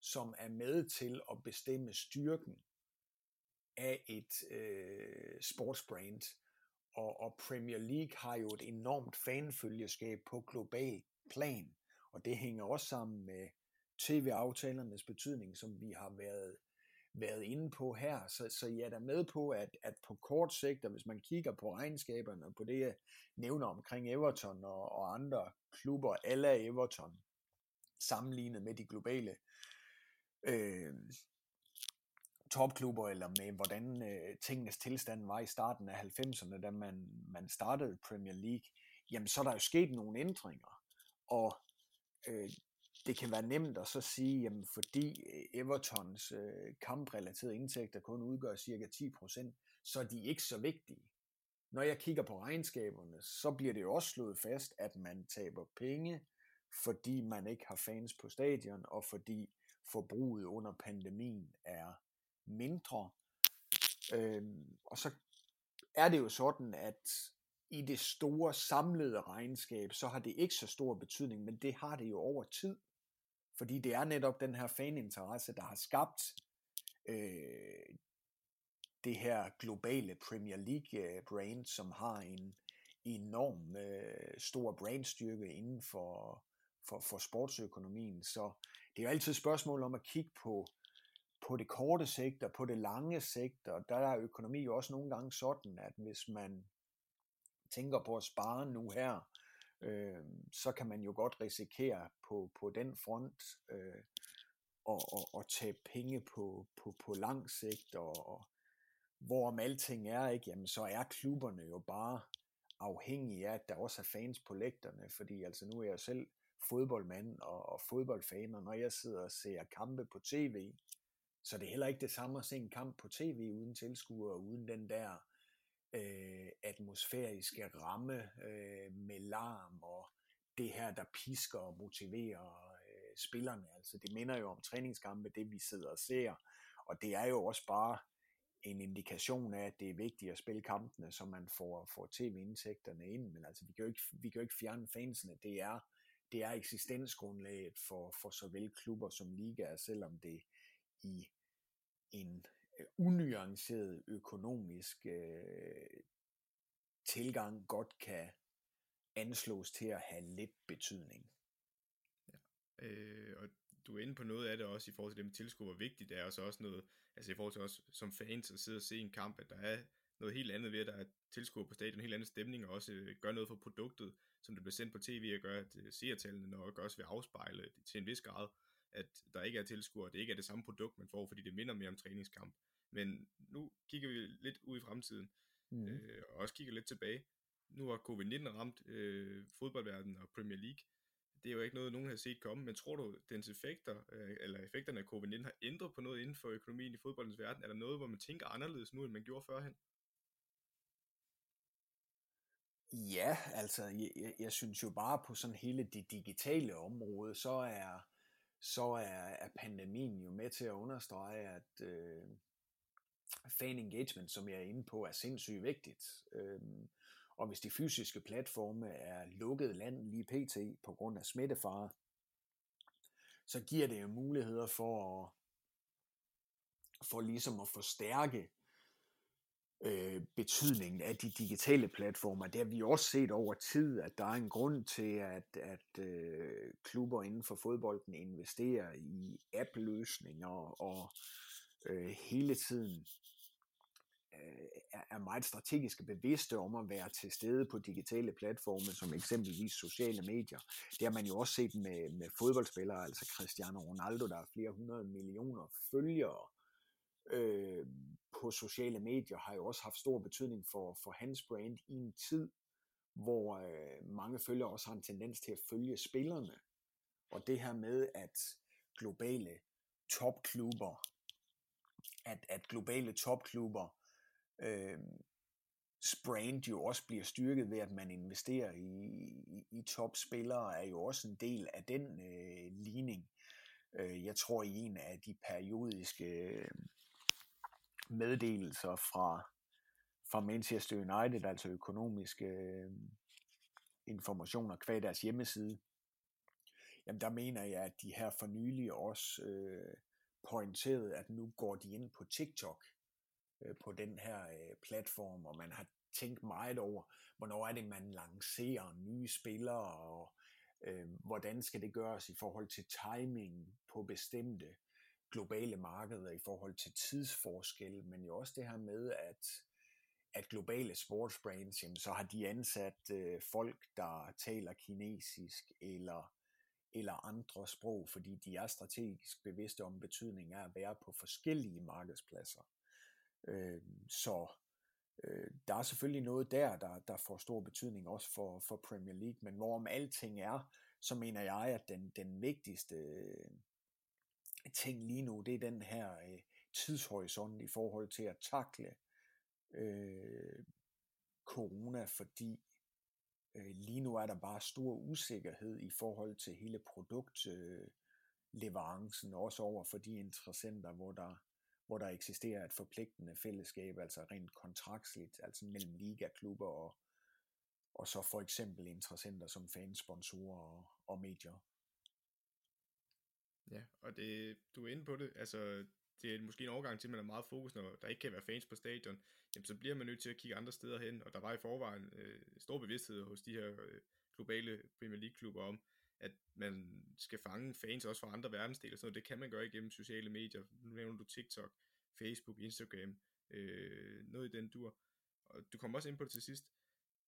som er med til at bestemme styrken af et øh, sportsbrand. Og, og Premier League har jo et enormt fanfølgeskab på global plan, og det hænger også sammen med tv-aftalernes betydning, som vi har været været inde på her. Så, så jeg er da med på, at, at på kort sigt, og hvis man kigger på regnskaberne og på det, jeg nævner omkring Everton og, og andre klubber, alle Everton, sammenlignet med de globale øh, topklubber, eller med hvordan øh, tingenes tilstand var i starten af 90'erne, da man, man startede Premier League, jamen så er der jo sket nogle ændringer. Og øh, det kan være nemt at så sige, jamen fordi øh, Evertons øh, kamprelaterede indtægter kun udgør cirka 10%, så er de ikke så vigtige. Når jeg kigger på regnskaberne, så bliver det jo også slået fast, at man taber penge, fordi man ikke har fans på stadion, og fordi forbruget under pandemien er mindre. Øh, og så er det jo sådan, at i det store samlede regnskab, så har det ikke så stor betydning, men det har det jo over tid. Fordi det er netop den her faninteresse, der har skabt øh, det her globale Premier League øh, brand, som har en enorm øh, stor brandstyrke inden for, for, for sportsøkonomien. Så det er jo altid et spørgsmål om at kigge på, på det korte sigt og på det lange sigt, og der er økonomi jo også nogle gange sådan, at hvis man tænker på at spare nu her, øh, så kan man jo godt risikere på, på den front øh, og, og, og tage penge på, på, på lang sigt, og, og hvorom alting er, ikke, jamen, så er klubberne jo bare afhængige af, at der også er fans på lægterne, fordi altså nu er jeg selv fodboldmand og, og fodboldfan, og når jeg sidder og ser kampe på tv, så det er heller ikke det samme at se en kamp på tv uden tilskuere, uden den der øh, atmosfæriske ramme øh, med larm og det her, der pisker og motiverer øh, spillerne. Altså det minder jo om træningskampe, det vi sidder og ser, og det er jo også bare en indikation af, at det er vigtigt at spille kampene, så man får, får tv-indtægterne ind, men altså vi kan jo ikke, vi kan jo ikke fjerne fansene, det er, det er eksistensgrundlaget for, for såvel klubber som ligaer, selvom det i en øh, unuanceret økonomisk øh, tilgang godt kan anslås til at have lidt betydning. Ja. Øh, og du er inde på noget af det også i forhold til dem med tilskuer, hvor vigtigt det er, og så også noget, altså i forhold til os som fans at sidde og se en kamp, at der er noget helt andet ved, at der er tilskuer på stadion, en helt anden stemning, og også øh, gør noget for produktet, som det bliver sendt på tv, og gør, at seertallene nok også vil afspejle til en vis grad, at der ikke er tilskuere, det ikke er det samme produkt, man får, fordi det minder mere om træningskamp. Men nu kigger vi lidt ud i fremtiden, mm. øh, og også kigger lidt tilbage. Nu har covid-19 ramt øh, fodboldverdenen og Premier League. Det er jo ikke noget, nogen har set komme, men tror du, dens effekter, øh, eller effekterne af covid-19 har ændret på noget inden for økonomien i fodboldens verden? Er der noget, hvor man tænker anderledes nu, end man gjorde førhen? Ja, altså, jeg, jeg synes jo bare på sådan hele det digitale område, så er, så er, er pandemien jo med til at understrege, at, øh, fan engagement, som jeg er inde på, er sindssygt vigtigt. Øh, og hvis de fysiske platforme er lukket land lige pt. på grund af smittefare, så giver det jo muligheder for, at, for ligesom at forstærke øh, betydningen af de digitale platformer. Det har vi også set over tid, at der er en grund til, at, at øh, klubber inden for fodbolden investerer i app-løsninger og øh, hele tiden øh, er meget strategisk bevidste om at være til stede på digitale platforme, som eksempelvis sociale medier. Det har man jo også set med, med fodboldspillere, altså Cristiano Ronaldo, der har flere hundrede millioner følgere øh, på sociale medier, har jo også haft stor betydning for, for hans brand i en tid, hvor øh, mange følgere også har en tendens til at følge spillerne. Og det her med, at globale topklubber, at, at globale topklubber øh, brand jo også bliver styrket ved, at man investerer i, i, i topspillere, er jo også en del af den øh, ligning. Øh, jeg tror i en af de periodiske øh, meddelelser fra, fra Manchester United, altså økonomiske øh, informationer kvad deres hjemmeside, jamen der mener jeg, at de her for nylig også øh, pointerede, at nu går de ind på TikTok, øh, på den her øh, platform, og man har tænkt meget over, hvornår er det, man lancerer nye spillere, og øh, hvordan skal det gøres i forhold til timing på bestemte globale markeder, i forhold til tidsforskel, men jo også det her med, at at globale sportsbrands, jamen, så har de ansat øh, folk, der taler kinesisk eller, eller andre sprog, fordi de er strategisk bevidste om betydningen af at være på forskellige markedspladser. Øh, så øh, der er selvfølgelig noget der, der, der får stor betydning også for, for Premier League, men hvorom alting er, så mener jeg, at den, den vigtigste øh, ting lige nu, det er den her øh, tidshorisont i forhold til at takle øh, corona, fordi øh, lige nu er der bare stor usikkerhed i forhold til hele produktleverancen, øh, også over for de interessenter, hvor der, hvor der eksisterer et forpligtende fællesskab, altså rent kontraktsligt, altså mellem ligaklubber og, og så for eksempel interessenter som fansponsorer og, og medier. Ja, og det, du er inde på det, altså det er måske en overgang til, at man er meget fokus, når der ikke kan være fans på stadion, jamen så bliver man nødt til at kigge andre steder hen, og der var i forvejen øh, stor bevidsthed hos de her øh, globale Premier League-klubber om, at man skal fange fans også fra andre verdensdele, så det kan man gøre igennem sociale medier. Nu nævner du TikTok, Facebook, Instagram, øh, noget i den dur. Og du kommer også ind på det til sidst.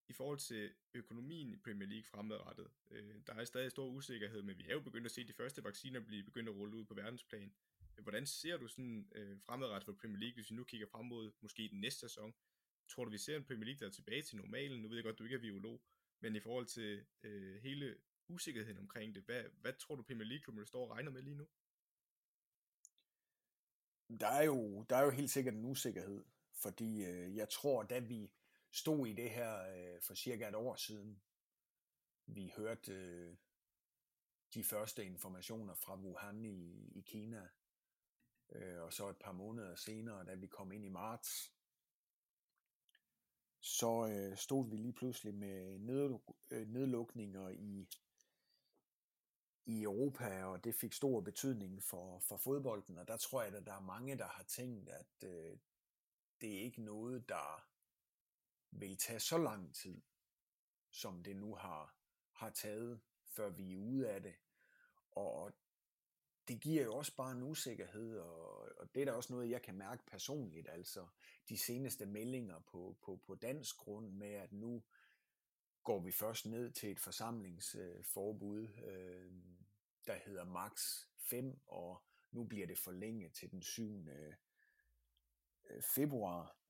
I forhold til økonomien i Premier League fremadrettet, øh, der er stadig stor usikkerhed, men vi er jo begyndt at se de første vacciner blive begyndt at rulle ud på verdensplan. Hvordan ser du sådan øh, fremadrettet for Premier League, hvis vi nu kigger frem mod måske den næste sæson? Tror du, vi ser en Premier League, der er tilbage til normalen? Nu ved jeg godt, du ikke er biolog, men i forhold til øh, hele usikkerheden omkring det, hvad, hvad tror du Premier League-klubben står og regner med lige nu? Der er jo, der er jo helt sikkert en usikkerhed, fordi øh, jeg tror, da vi stod i det her øh, for cirka et år siden, vi hørte øh, de første informationer fra Wuhan i, i Kina, Øh, og så et par måneder senere, da vi kom ind i marts, så øh, stod vi lige pludselig med nedluk- øh, nedlukninger i, i Europa, og det fik stor betydning for, for fodbolden, og der tror jeg, at der er mange, der har tænkt, at øh, det er ikke noget, der vil tage så lang tid, som det nu har, har taget, før vi er ude af det. Og det giver jo også bare en usikkerhed, og, og det er da også noget, jeg kan mærke personligt, altså de seneste meldinger på, på, på dansk grund med, at nu går vi først ned til et forsamlingsforbud, øh, der hedder max 5, og nu bliver det forlænget til den 7. Øh, februar.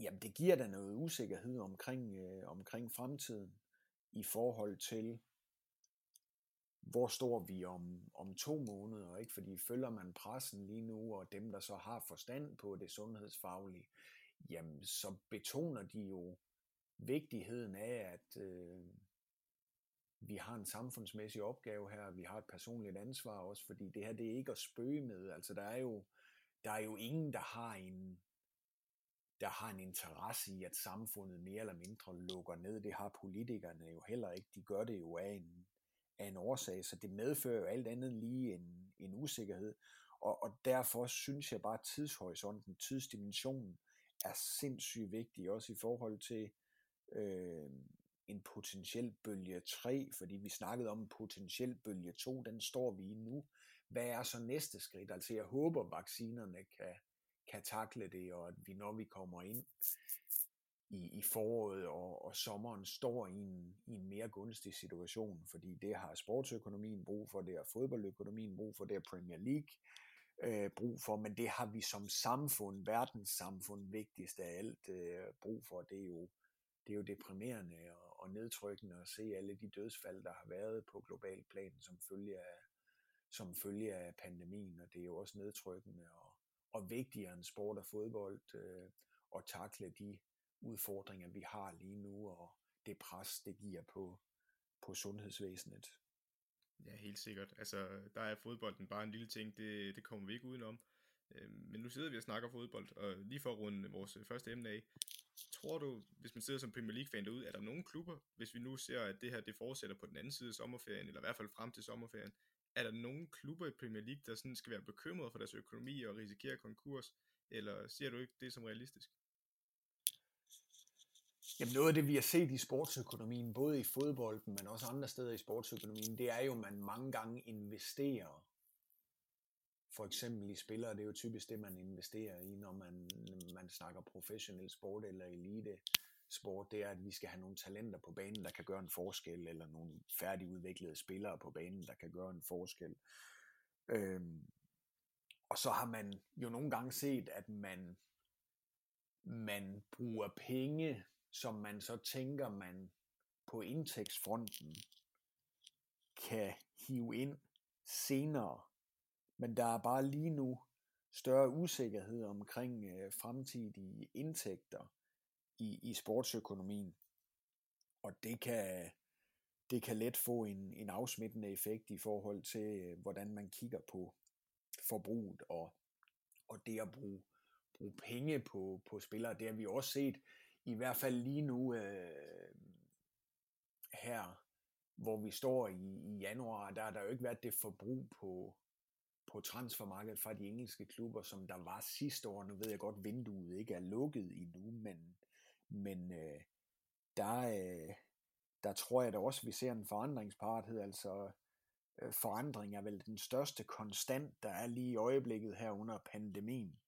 Jamen det giver da noget usikkerhed omkring, øh, omkring fremtiden i forhold til, hvor står vi om, om to måneder, ikke? Fordi følger man pressen lige nu, og dem, der så har forstand på det sundhedsfaglige, jamen så betoner de jo vigtigheden af, at øh, vi har en samfundsmæssig opgave her, vi har et personligt ansvar også, fordi det her, det er ikke at spøge med, altså der er jo, der er jo ingen, der har en, der har en interesse i, at samfundet mere eller mindre lukker ned. Det har politikerne jo heller ikke. De gør det jo af en, af en årsag, så det medfører jo alt andet lige en, en usikkerhed, og, og derfor synes jeg bare, at tidshorisonten, tidsdimensionen er sindssygt vigtig, også i forhold til øh, en potentiel bølge 3, fordi vi snakkede om en potentiel bølge 2, den står vi i nu. Hvad er så næste skridt? Altså jeg håber, vaccinerne kan, kan takle det, og at vi når vi kommer ind i, i foråret og, og sommeren står i en, i en mere gunstig situation, fordi det har sportsøkonomien brug for, det har fodboldøkonomien brug for, det har Premier League øh, brug for, men det har vi som samfund, verdenssamfund, vigtigst af alt øh, brug for, det er jo det er jo deprimerende og, og nedtrykkende at se alle de dødsfald, der har været på global plan som følge af, som følge af pandemien, og det er jo også nedtrykkende og, vigtigere end sport og fodbold øh, at takle de udfordringer, vi har lige nu, og det pres, det giver på, på sundhedsvæsenet. Ja, helt sikkert. Altså, der er fodbolden bare en lille ting, det, det kommer vi ikke udenom. Øh, men nu sidder vi og snakker fodbold, og lige for at runde vores øh, første emne af, tror du, hvis man sidder som Premier League-fan derude, er der nogle klubber, hvis vi nu ser, at det her det fortsætter på den anden side af sommerferien, eller i hvert fald frem til sommerferien, er der nogen klubber i Premier League, der sådan skal være bekymrede for deres økonomi og risikere konkurs, eller ser du ikke det som realistisk? Jamen noget af det, vi har set i sportsøkonomien, både i fodbolden, men også andre steder i sportsøkonomien, det er jo, at man mange gange investerer for eksempel i spillere, det er jo typisk det, man investerer i, når man, man snakker professionel sport eller elite sport, det er, at vi skal have nogle talenter på banen, der kan gøre en forskel, eller nogle færdigudviklede spillere på banen, der kan gøre en forskel. Øhm, og så har man jo nogle gange set, at man, man bruger penge, som man så tænker, man på indtægtsfronten kan hive ind senere men der er bare lige nu større usikkerhed omkring øh, fremtidige indtægter i, i sportsøkonomien. Og det kan, det kan let få en, en afsmittende effekt i forhold til, øh, hvordan man kigger på forbruget og, og det at bruge, bruge penge på, på spillere. Det har vi også set, i hvert fald lige nu øh, her, hvor vi står i, i januar, der har der jo ikke været det forbrug på, på transfermarkedet fra de engelske klubber, som der var sidste år. Nu ved jeg godt, vinduet ikke er lukket endnu, men, men øh, der, øh, der tror jeg da også, at vi ser en forandringsparathed. Altså øh, forandring er vel den største konstant, der er lige i øjeblikket her under pandemien.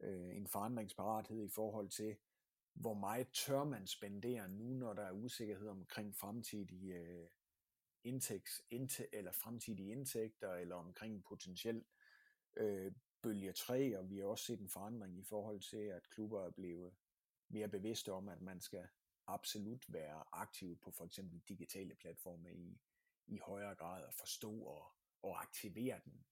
Øh, en forandringsparathed i forhold til, hvor meget tør man spendere nu, når der er usikkerhed omkring fremtidige øh, indtægts, indtæ, eller fremtidige indtægter, eller omkring potentiel øh, bølge 3, og vi har også set en forandring i forhold til, at klubber er blevet mere bevidste om, at man skal absolut være aktiv på for eksempel digitale platforme i, i højere grad og forstå og, og aktivere den.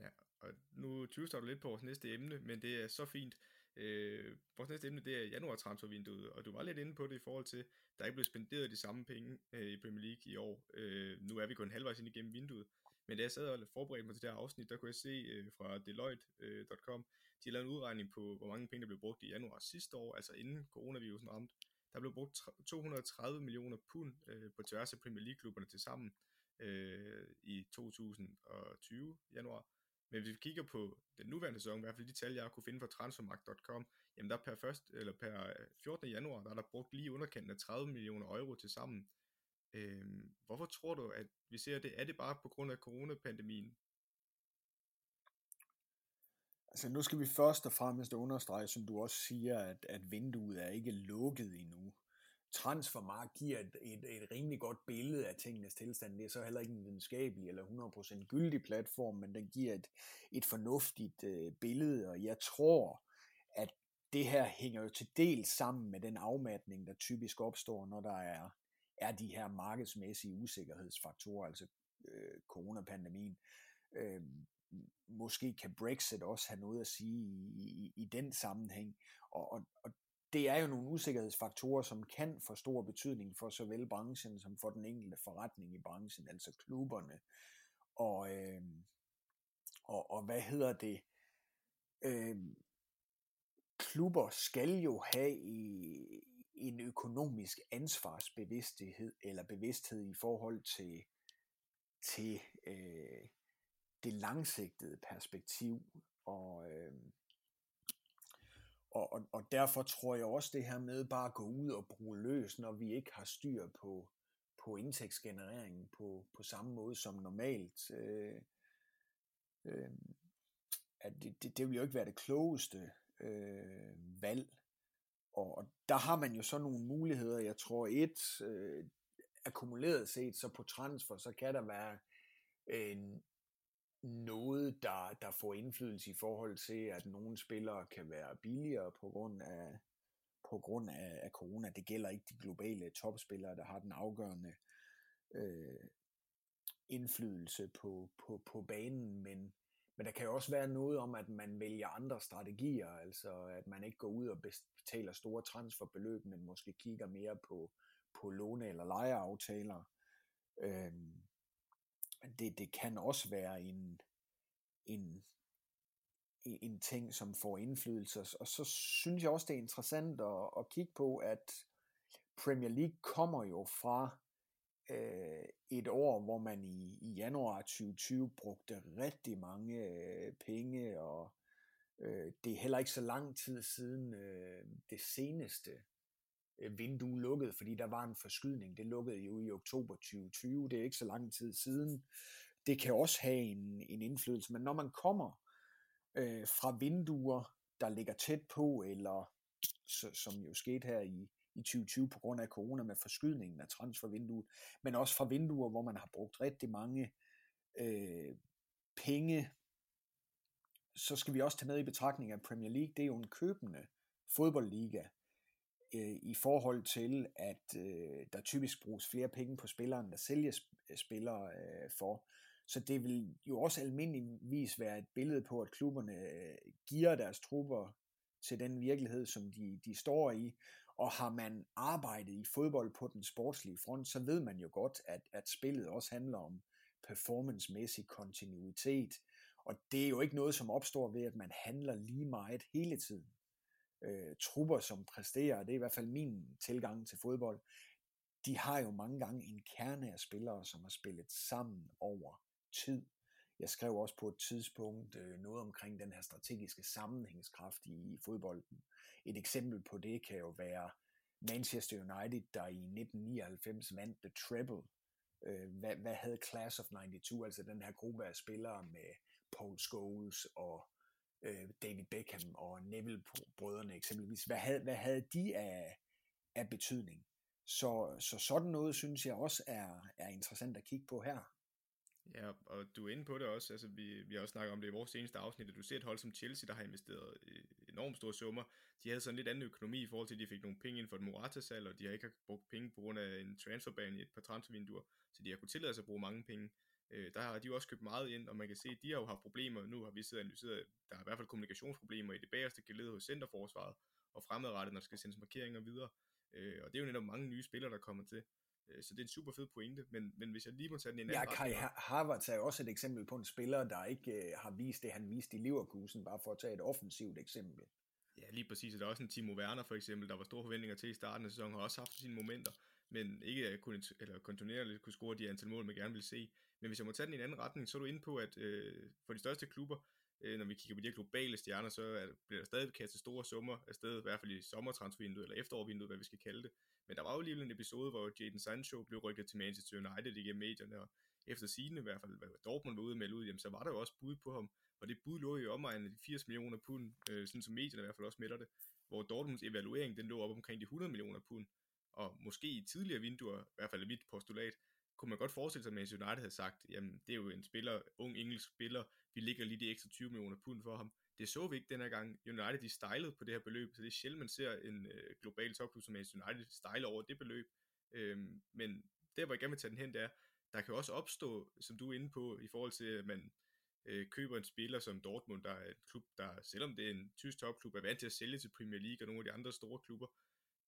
Ja, og nu tyvstar du lidt på vores næste emne, men det er så fint, Øh, vores næste emne, det er januar transfervinduet, og du var lidt inde på det i forhold til, der ikke blev spenderet de samme penge øh, i Premier League i år. Øh, nu er vi kun halvvejs ind igennem vinduet, men da jeg sad og forberedte mig til det her afsnit, der kunne jeg se øh, fra Deloitte.com, øh, de lavede en udregning på, hvor mange penge der blev brugt i januar sidste år, altså inden coronavirusen ramte. Der blev brugt 230 millioner pund øh, på tværs af Premier League-klubberne til sammen øh, i 2020 januar. Men hvis vi kigger på den nuværende sæson, i hvert fald de tal, jeg kunne finde fra transfermarkt.com, jamen der per, først, eller per øh, 14. Januar, der er der brugt lige underkanten af 30 millioner euro til sammen. Øh, hvorfor tror du, at vi ser det? Er det bare på grund af coronapandemien? Altså nu skal vi først og fremmest understrege, som du også siger, at, at vinduet er ikke lukket endnu. Transfermarkt giver et, et, et rimelig godt billede af tingenes tilstand. Det er så heller ikke en videnskabelig eller 100% gyldig platform, men den giver et, et fornuftigt øh, billede, og jeg tror, at det her hænger jo til del sammen med den afmatning, der typisk opstår, når der er, er de her markedsmæssige usikkerhedsfaktorer, altså øh, coronapandemien. Øh, måske kan Brexit også have noget at sige i, i, i den sammenhæng, og, og, og det er jo nogle usikkerhedsfaktorer, som kan få stor betydning for såvel branchen som for den enkelte forretning i branchen, altså klubberne. Og, øh, og, og hvad hedder det? Øh, klubber skal jo have i, en økonomisk ansvarsbevidsthed eller bevidsthed i forhold til, til øh, det langsigtede perspektiv. Og, øh, og, og, og derfor tror jeg også det her med bare at gå ud og bruge løs, når vi ikke har styr på, på indtægtsgenereringen på, på samme måde som normalt. Øh, øh, at det, det, det vil jo ikke være det klogeste øh, valg. Og, og der har man jo så nogle muligheder. Jeg tror et, øh, akkumuleret set, så på transfer, så kan der være en, noget, der, der får indflydelse i forhold til, at nogle spillere kan være billigere på grund af, på grund af, af corona. Det gælder ikke de globale topspillere, der har den afgørende øh, indflydelse på, på, på banen, men, men der kan jo også være noget om, at man vælger andre strategier, altså at man ikke går ud og betaler store transferbeløb, men måske kigger mere på, på låne- eller lejeaftaler. Øhm, det, det kan også være en, en, en ting, som får indflydelse. Og så synes jeg også, det er interessant at, at kigge på, at Premier League kommer jo fra øh, et år, hvor man i, i januar 2020 brugte rigtig mange øh, penge, og øh, det er heller ikke så lang tid siden øh, det seneste Øh, vindue lukket, fordi der var en forskydning. Det lukkede jo i oktober 2020, det er ikke så lang tid siden. Det kan også have en, en indflydelse, men når man kommer øh, fra vinduer, der ligger tæt på, eller så, som jo skete her i, i 2020 på grund af corona med forskydningen af transfervinduet, men også fra vinduer, hvor man har brugt rigtig mange øh, penge, så skal vi også tage med i betragtning at Premier League, det er jo en købende fodboldliga øh, i forhold til, at øh, der typisk bruges flere penge på spilleren, der sælges øh, spillere øh, for. Så det vil jo også almindeligvis være et billede på, at klubberne øh, giver deres trupper til den virkelighed, som de, de står i, og har man arbejdet i fodbold på den sportslige front, så ved man jo godt, at, at spillet også handler om performancemæssig kontinuitet. Og det er jo ikke noget, som opstår ved, at man handler lige meget hele tiden. Øh, trupper, som præsterer, det er i hvert fald min tilgang til fodbold, de har jo mange gange en kerne af spillere, som har spillet sammen over tid. Jeg skrev også på et tidspunkt øh, noget omkring den her strategiske sammenhængskraft i, i fodbolden. Et eksempel på det kan jo være Manchester United, der i 1999 vandt The Treble. Øh, hvad, hvad havde Class of 92, altså den her gruppe af spillere med Paul Scholes og øh, David Beckham og Neville-brødrene eksempelvis. Hvad havde, hvad havde de af, af betydning? Så, så sådan noget synes jeg også er, er interessant at kigge på her. Ja, og du er inde på det også, altså vi, vi har også snakket om det i vores seneste afsnit, at du ser et hold som Chelsea, der har investeret øh, enormt store summer. De havde sådan lidt anden økonomi i forhold til, at de fik nogle penge ind for et Morata-salg, og de har ikke brugt penge på grund af en transferban i et par transfervinduer, så de har kunnet tillade sig at bruge mange penge. Øh, der har de jo også købt meget ind, og man kan se, at de har jo haft problemer. Nu har vi siddet og analyseret, at der er i hvert fald kommunikationsproblemer i det bagerste geled hos centerforsvaret, og fremadrettet, når der skal sendes markeringer videre. Øh, og det er jo netop mange nye spillere, der kommer til. Øh, så det er en super fed pointe, men, men hvis jeg lige må tage den i en anden Ja, Kai Havertz er jo også et eksempel på en spiller, der ikke øh, har vist det, han viste i Leverkusen, bare for at tage et offensivt eksempel. Ja, lige præcis. Der er også en Timo Werner for eksempel, der var store forventninger til i starten af sæsonen, har også haft sine momenter, men ikke kunne, eller kontinuerligt kunne score de antal mål, man gerne vil se. Men hvis jeg må tage den i en anden retning, så er du inde på, at øh, for de største klubber, øh, når vi kigger på de her globale stjerner, så er, bliver der stadig kastet store summer afsted, i hvert fald i sommertransfervinduet, eller efterårvinduet, hvad vi skal kalde det. Men der var jo alligevel en episode, hvor Jadon Sancho blev rykket til Manchester United igennem medierne, og efter sigende i hvert fald, hvad Dortmund var ude med ud, jamen, så var der jo også bud på ham, og det bud lå jo omegnet de 80 millioner pund, øh, sådan som medierne i hvert fald også melder det, hvor Dortmunds evaluering, den lå op omkring de 100 millioner pund, og måske i tidligere vinduer, i hvert fald mit postulat, kunne man godt forestille sig, at Manchester United havde sagt, jamen det er jo en spiller, ung engelsk spiller, vi ligger lige de ekstra 20 millioner pund for ham. Det så vi ikke her gang. United de stylede på det her beløb, så det er sjældent, man ser en øh, global topklub som Manchester United style over det beløb. Øhm, men der, hvor jeg gerne vil tage den hen, det er, der kan også opstå, som du er inde på, i forhold til, at man øh, køber en spiller som Dortmund, der er en klub, der, selvom det er en tysk topklub, er vant til at sælge til Premier League og nogle af de andre store klubber,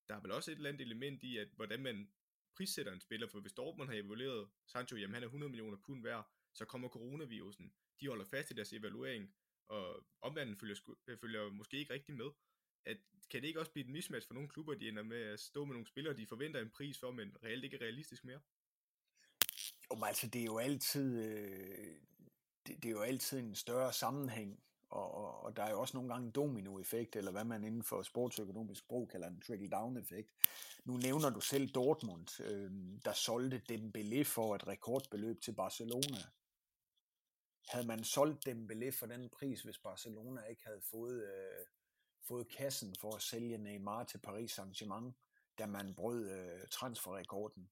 der er vel også et eller andet element i, at hvordan man prissætter en spiller, for hvis Dortmund har evalueret Sancho, jamen han er 100 millioner pund værd, så kommer coronavirusen. De holder fast i deres evaluering, og omverdenen følger, øh, følger måske ikke rigtig med. At, kan det ikke også blive et mismatch for nogle klubber, de ender med at stå med nogle spillere, de forventer en pris for, men reelt ikke er realistisk mere? Jo, men altså det er jo altid, øh, det, det er jo altid en større sammenhæng og, og, og der er jo også nogle gange en dominoeffekt, eller hvad man inden for sportsøkonomisk brug kalder en trickle-down-effekt. Nu nævner du selv Dortmund, øh, der solgte Dembélé for et rekordbeløb til Barcelona. Havde man solgt Dembélé for den pris, hvis Barcelona ikke havde fået, øh, fået kassen for at sælge Neymar til Paris Saint-Germain, da man brød øh, transferrekorden?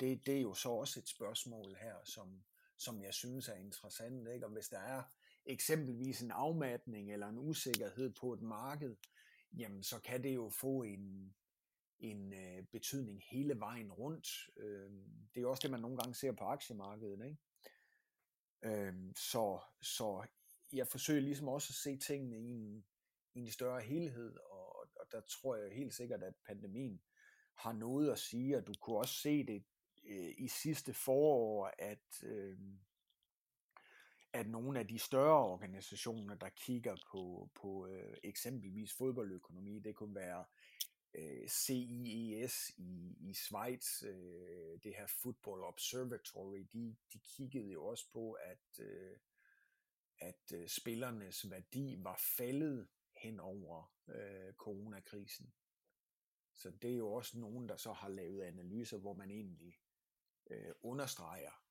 Det, det er jo så også et spørgsmål her, som, som jeg synes er interessant. Ikke? Og hvis der er eksempelvis en afmatning eller en usikkerhed på et marked, jamen så kan det jo få en, en øh, betydning hele vejen rundt. Øh, det er også det, man nogle gange ser på aktiemarkedet. Ikke? Øh, så, så jeg forsøger ligesom også at se tingene i en, i en større helhed, og, og der tror jeg helt sikkert, at pandemien har noget at sige, og du kunne også se det øh, i sidste forår, at, øh, at nogle af de større organisationer, der kigger på, på øh, eksempelvis fodboldøkonomi, det kunne være øh, CIES i, i Schweiz, øh, det her Football Observatory, de, de kiggede jo også på, at, øh, at øh, spillernes værdi var faldet hen over øh, coronakrisen. Så det er jo også nogen, der så har lavet analyser, hvor man egentlig øh, understreger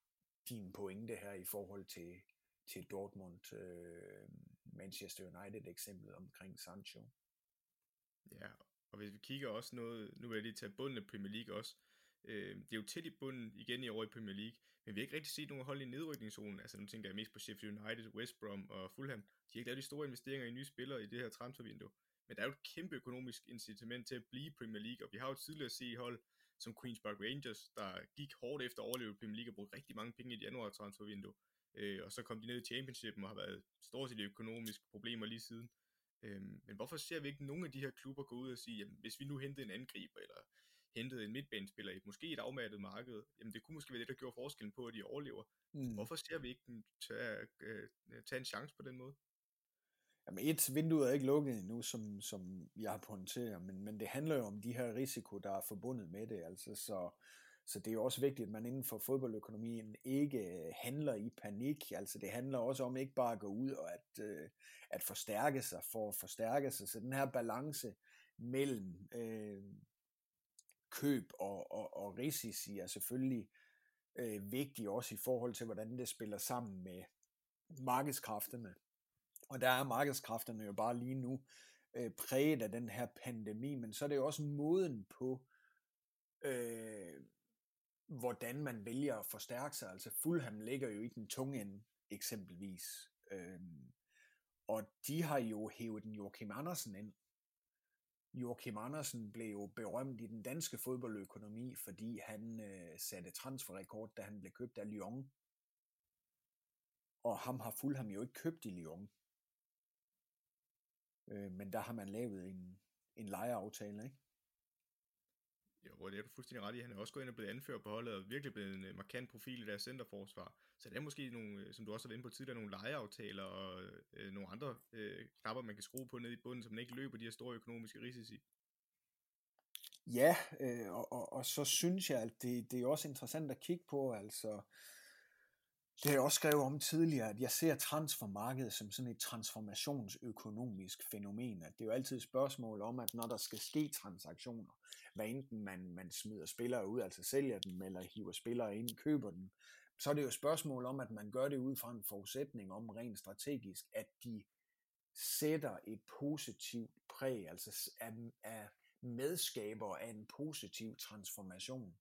din pointe her i forhold til, til Dortmund, øh, Manchester United eksemplet omkring Sancho. Ja, og hvis vi kigger også noget, nu vil jeg lige tage bunden af Premier League også, øh, det er jo tæt i bunden igen i år i Premier League, men vi har ikke rigtig set nogen hold i nedrykningszonen, altså nu tænker jeg mest på Sheffield United, West Brom og Fulham, de har ikke lavet de store investeringer i nye spillere i det her transfervindue, men der er jo et kæmpe økonomisk incitament til at blive Premier League, og vi har jo tidligere set hold som Queen's Park Rangers, der gik hårdt efter at overleve Premier League og brugte rigtig mange penge i et januar transfervindue, øh, og så kom de ned i Championshipen og har været stort set økonomiske problemer lige siden. Øhm, men hvorfor ser vi ikke nogen af de her klubber gå ud og sige, jamen, hvis vi nu hentede en angriber, eller hentede en midtbanespiller i måske et afmattet marked, jamen det kunne måske være det, der gjorde forskellen på, at de overlever. Mm. Hvorfor ser vi ikke dem tage, øh, tage en chance på den måde? Jamen et, vinduet er ikke lukket endnu, som, som jeg har pointeret, men, men det handler jo om de her risiko, der er forbundet med det. Altså, så, så det er jo også vigtigt, at man inden for fodboldøkonomien ikke øh, handler i panik. Altså det handler også om ikke bare at gå ud og at, øh, at forstærke sig for at forstærke sig. Så den her balance mellem øh, køb og, og, og risici er selvfølgelig øh, vigtig også i forhold til, hvordan det spiller sammen med markedskræfterne. Og der er markedskræfterne jo bare lige nu øh, præget af den her pandemi, men så er det jo også moden på, øh, hvordan man vælger at forstærke sig. Altså Fulham ligger jo i den tunge ende, eksempelvis. Øhm, og de har jo hævet den Joachim Andersen ind. Joachim Andersen blev jo berømt i den danske fodboldøkonomi, fordi han øh, satte transferrekord, da han blev købt af Lyon. Og ham har Fulham jo ikke købt i Lyon. Øh, men der har man lavet en, en lejeaftale, ikke? Jo, det er du fuldstændig ret i. Han er også gået ind og blevet anført på holdet, og virkelig blevet en øh, markant profil i deres centerforsvar. Så det er måske nogle, øh, som du også har været inde på tidligere, nogle lejeaftaler og øh, nogle andre øh, knapper, man kan skrue på ned i bunden, så man ikke løber de her store økonomiske risici. Ja, øh, og, og, og så synes jeg, at det, det er også interessant at kigge på, altså det har jeg også skrevet om tidligere, at jeg ser transfermarkedet som sådan et transformationsøkonomisk fænomen. At det er jo altid et spørgsmål om, at når der skal ske transaktioner, hvad enten man, man smider spillere ud, altså sælger dem, eller hiver spillere ind, køber dem, så er det jo et spørgsmål om, at man gør det ud fra en forudsætning om rent strategisk, at de sætter et positivt præg, altså er, er medskaber af en positiv transformation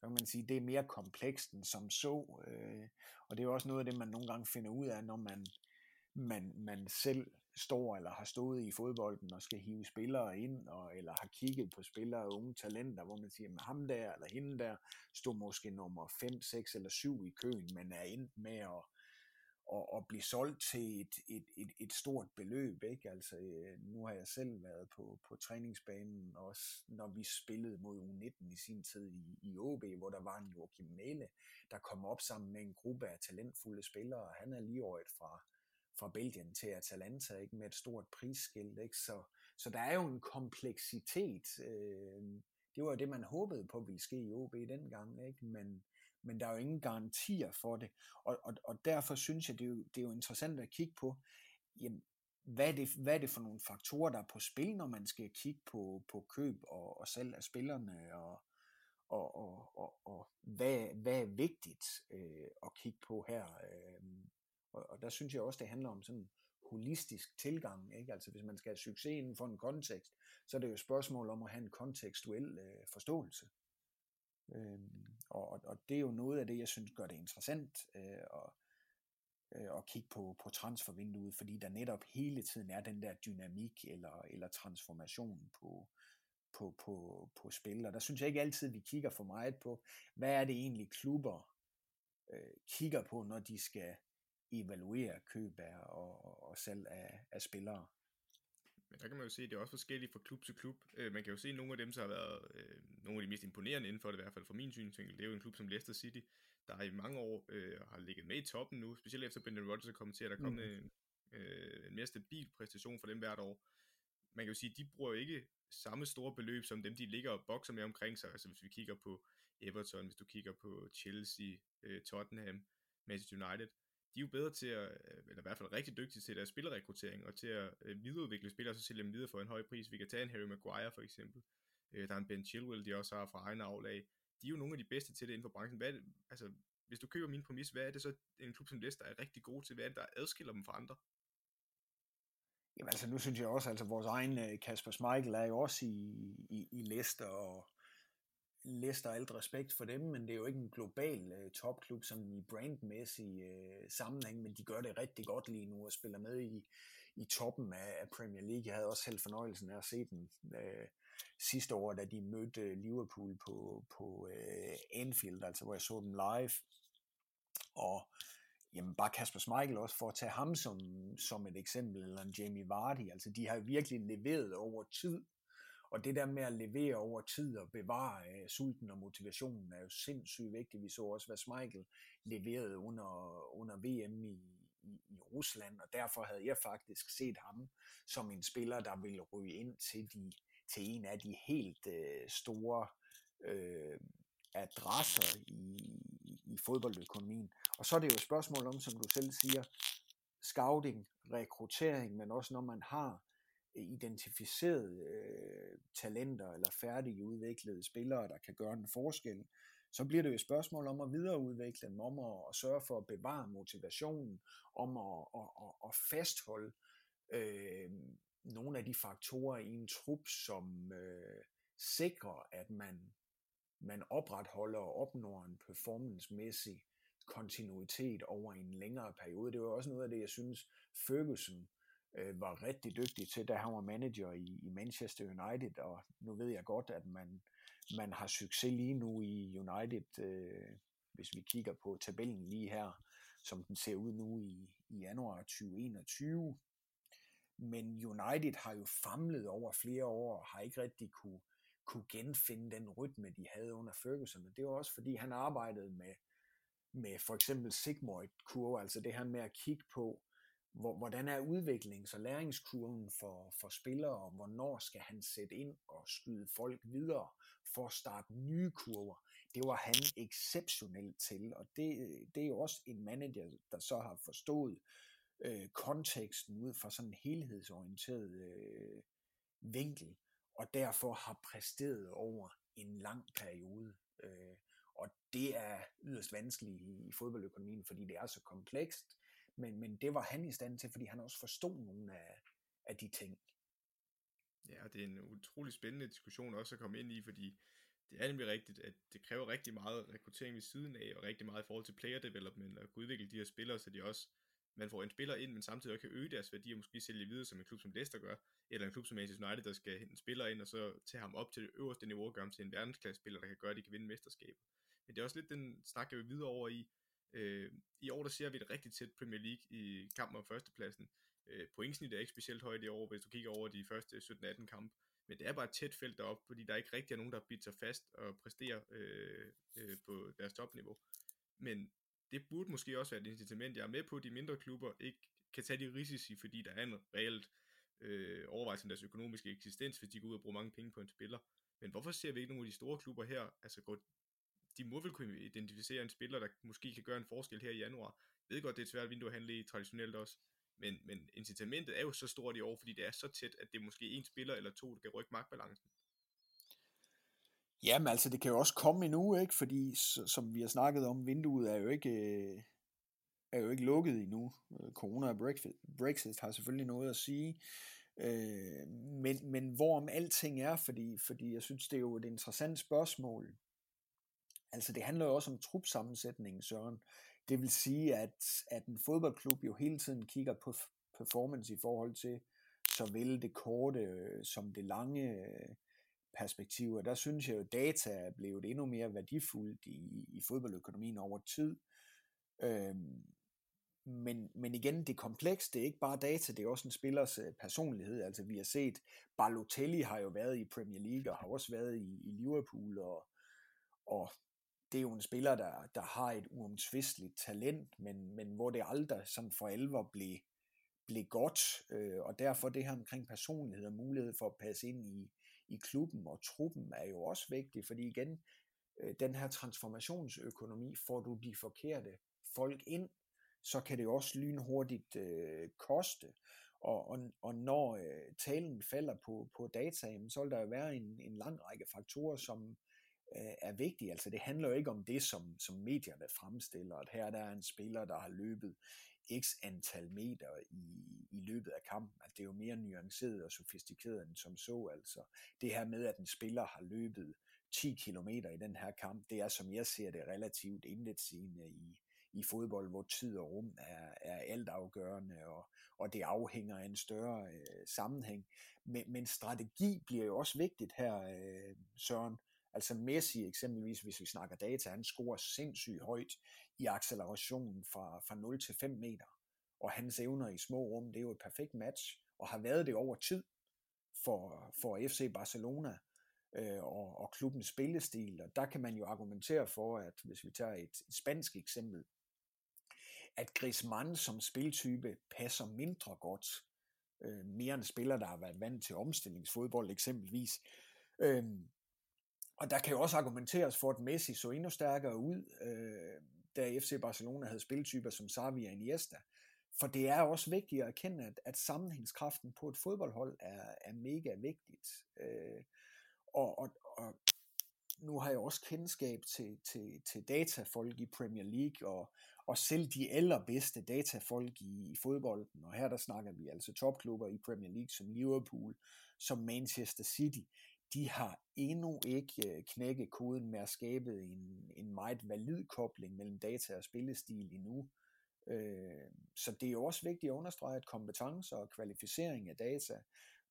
så kan man sige, det er mere komplekst end som så. Øh, og det er jo også noget af det, man nogle gange finder ud af, når man, man, man selv står eller har stået i fodbolden og skal hive spillere ind, og, eller har kigget på spillere og unge talenter, hvor man siger, at ham der eller hende der stod måske nummer 5, 6 eller 7 i køen, men er endt med at og, og blive solgt til et, et, et, et stort beløb. Ikke? Altså, øh, nu har jeg selv været på, på træningsbanen, også når vi spillede mod U19 i sin tid i, i OB, hvor der var en Joachim Mæle, der kom op sammen med en gruppe af talentfulde spillere. Han er lige året fra, fra Belgien til Atalanta, ikke? med et stort prisskilt. Ikke? Så, så der er jo en kompleksitet. Øh, det var jo det, man håbede på ville ske i OB dengang, ikke? Men, men der er jo ingen garantier for det. Og, og, og derfor synes jeg, det er, jo, det er jo interessant at kigge på, jamen, hvad er, det, hvad er det for nogle faktorer, der er på spil, når man skal kigge på, på køb og, og salg af spillerne, og, og, og, og, og hvad, hvad er vigtigt øh, at kigge på her. Øh, og, og der synes jeg også, det handler om sådan holistisk tilgang. Ikke? Altså hvis man skal have succes inden for en kontekst, så er det jo et spørgsmål om at have en kontekstuel øh, forståelse. Øh, og, og det er jo noget af det, jeg synes gør det interessant. Øh, og øh, og kigge på, på transfervinduet, fordi der netop hele tiden er den der dynamik eller, eller transformation på, på, på, på spil. Og der synes jeg ikke altid, vi kigger for meget på, hvad er det egentlig klubber øh, kigger på, når de skal evaluere køb af og, og salg af, af spillere. Men der kan man jo se, at det er også forskelligt fra klub til klub. Øh, man kan jo se, at nogle af dem, der har været øh, nogle af de mest imponerende inden for det, i hvert fald fra min synsvinkel, det er jo en klub som Leicester City, der i mange år øh, har ligget med i toppen nu, specielt efter Brendan Rodgers er kommet til, at der er kommet mm. en, øh, en mere stabil præstation for dem hvert år. Man kan jo sige, at de bruger jo ikke samme store beløb, som dem, de ligger og bokser med omkring sig. Altså hvis vi kigger på Everton, hvis du kigger på Chelsea, øh, Tottenham, Manchester United, de er jo bedre til at, øh, eller i hvert fald rigtig dygtige til deres spillerrekruttering, og til at øh, videreudvikle spillere, og så sælge dem videre for en høj pris. Vi kan tage en Harry Maguire for eksempel. Øh, der er en Ben Chilwell, de også har fra egen aflag. De er jo nogle af de bedste til det inden for branchen. Hvad det, altså, hvis du køber min præmis, hvad er det så en klub som Leicester er rigtig god til? Hvad er det, der adskiller dem fra andre? Jamen altså, nu synes jeg også, altså vores egen øh, Kasper Schmeichel er jo også i, i, i Leicester, og Leicester alt respekt for dem, men det er jo ikke en global øh, topklub som i brandmæssig øh, sammenhæng, men de gør det rigtig godt lige nu og spiller med i, i toppen af, af Premier League. Jeg havde også selv fornøjelsen af at se dem øh, sidste år, da de mødte øh, Liverpool på, på øh, Anfield, altså hvor jeg så dem live. Og jamen bare Kasper Schmeichel også, for at tage ham som, som et eksempel, eller en Jamie Vardy, altså de har virkelig leveret over tid, og det der med at levere over tid og bevare øh, sulten og motivationen er jo sindssygt vigtigt. Vi så også, hvad Schmeichel leverede under, under VM i, i, i Rusland, og derfor havde jeg faktisk set ham som en spiller, der ville ryge ind til, de, til en af de helt øh, store øh, adresser i, i fodboldøkonomien. Og så er det jo et spørgsmål om, som du selv siger, scouting, rekruttering, men også når man har identificerede øh, talenter eller færdige udviklede spillere, der kan gøre en forskel, så bliver det jo et spørgsmål om at videreudvikle dem, om at, at sørge for at bevare motivationen, om at, at, at, at fastholde øh, nogle af de faktorer i en trup, som øh, sikrer, at man, man opretholder og opnår en performancemæssig kontinuitet over en længere periode. Det var også noget af det, jeg synes, Ferguson øh, var rigtig dygtig til, da han var manager i, i Manchester United, og nu ved jeg godt, at man, man har succes lige nu i United, øh, hvis vi kigger på tabellen lige her, som den ser ud nu i, i januar 2021. Men United har jo famlet over flere år, og har ikke rigtig kunne, kunne genfinde den rytme, de havde under Ferguson. Og det var også fordi, han arbejdede med, med for eksempel Sigmoid-kurve, altså det her med at kigge på, hvor, hvordan er udviklings- og læringskurven for, for spillere, og hvornår skal han sætte ind og skyde folk videre for at starte nye kurver. Det var han exceptionelt til, og det, det er jo også en manager, der så har forstået øh, konteksten ud fra sådan en helhedsorienteret øh, vinkel, og derfor har præsteret over en lang periode. Øh, og det er yderst vanskeligt i, i fodboldøkonomien, fordi det er så komplekst, men, men det var han i stand til, fordi han også forstod nogle af, af de ting. Ja, det er en utrolig spændende diskussion også at komme ind i, fordi det er nemlig rigtigt, at det kræver rigtig meget rekruttering ved siden af, og rigtig meget i forhold til player development, og kunne udvikle de her spillere, så de også, man får en spiller ind, men samtidig også kan øge deres værdi, og måske sælge videre, som en klub som Leicester gør, eller en klub som Manchester United, der skal hente en spiller ind, og så tage ham op til det øverste niveau, og gøre ham til en verdensklasse spiller, der kan gøre, at de kan vinde mesterskabet. Men det er også lidt den snak, jeg vil videre over i, Øh, I år der ser vi et rigtig tæt Premier League i kampen om førstepladsen. Øh, pointsnit er ikke specielt højt i år, hvis du kigger over de første 17-18 kampe. Men det er bare et tæt felt deroppe, fordi der ikke rigtig er nogen, der bidt sig fast og præsterer øh, øh, på deres topniveau. Men det burde måske også være et incitament. Jeg er med på, at de mindre klubber ikke kan tage de risici, fordi der er en reelt øh, overvejelse om deres økonomiske eksistens, hvis de går ud og bruger mange penge på en spiller. Men hvorfor ser vi ikke nogen af de store klubber her altså går de må vel kunne identificere en spiller, der måske kan gøre en forskel her i januar. Jeg ved godt, det er et svært vindue at handle i traditionelt også, men, men incitamentet er jo så stort i år, fordi det er så tæt, at det er måske en spiller eller to, der kan rykke magtbalancen. Jamen altså, det kan jo også komme endnu, ikke? Fordi, som vi har snakket om, vinduet er jo ikke, øh, er jo ikke lukket endnu. Øh, corona og Brexit, Brexit har selvfølgelig noget at sige. Øh, men, men hvorom alting er, fordi, fordi jeg synes, det er jo et interessant spørgsmål. Altså det handler jo også om trupsammensætningen, Søren. Det vil sige, at, at en fodboldklub jo hele tiden kigger på performance i forhold til såvel det korte øh, som det lange øh, perspektiv. Og der synes jeg jo, at data er blevet endnu mere værdifuldt i, i fodboldøkonomien over tid. Øhm, men, men igen, det er komplekst, det er ikke bare data, det er også en spillers øh, personlighed. Altså vi har set, Balotelli har jo været i Premier League, og har også været i, i Liverpool, og, og det er jo en spiller, der, der har et uomtvisteligt talent, men, men hvor det aldrig som for alvor blev, blev godt, øh, og derfor det her omkring personlighed og mulighed for at passe ind i, i klubben og truppen er jo også vigtigt, fordi igen, øh, den her transformationsøkonomi, får du de forkerte folk ind, så kan det jo også lynhurtigt øh, koste. Og, og, og når øh, talen falder på, på data, så vil der jo være en, en lang række faktorer, som øh, er vigtig. Altså det handler jo ikke om det, som, som medierne fremstiller, at her der er en spiller, der har løbet x antal meter i, i løbet af kampen. At det er jo mere nuanceret og sofistikeret end som så. Altså det her med, at en spiller har løbet 10 km i den her kamp, det er som jeg ser det relativt intetsigende i, i fodbold, hvor tid og rum er, er altafgørende, og, og det afhænger af en større øh, sammenhæng. Men, men strategi bliver jo også vigtigt her, øh, Søren. Altså Messi eksempelvis, hvis vi snakker data, han scorer sindssygt højt i accelerationen fra, fra 0 til 5 meter. Og hans evner i små rum, det er jo et perfekt match, og har været det over tid for, for FC Barcelona øh, og, og klubbens spillestil. Og der kan man jo argumentere for, at hvis vi tager et, et spansk eksempel, at Griezmann som spiltype passer mindre godt, øh, mere end spiller, der har været vant til omstillingsfodbold eksempelvis. Øh, og der kan jo også argumenteres for, at Messi så endnu stærkere ud, øh, da FC Barcelona havde spiltyper som Xavi og Iniesta. For det er også vigtigt at erkende, at, at sammenhængskraften på et fodboldhold er, er mega vigtigt. Øh, og, og, og nu har jeg også kendskab til, til, til datafolk i Premier League, og, og selv de allerbedste datafolk i, i fodbolden, og her der snakker vi altså topklubber i Premier League som Liverpool, som Manchester City, de har endnu ikke øh, knækket koden med at skabe en, en meget valid kobling mellem data og spillestil endnu. Øh, så det er jo også vigtigt at understrege, at kompetencer og kvalificering af data,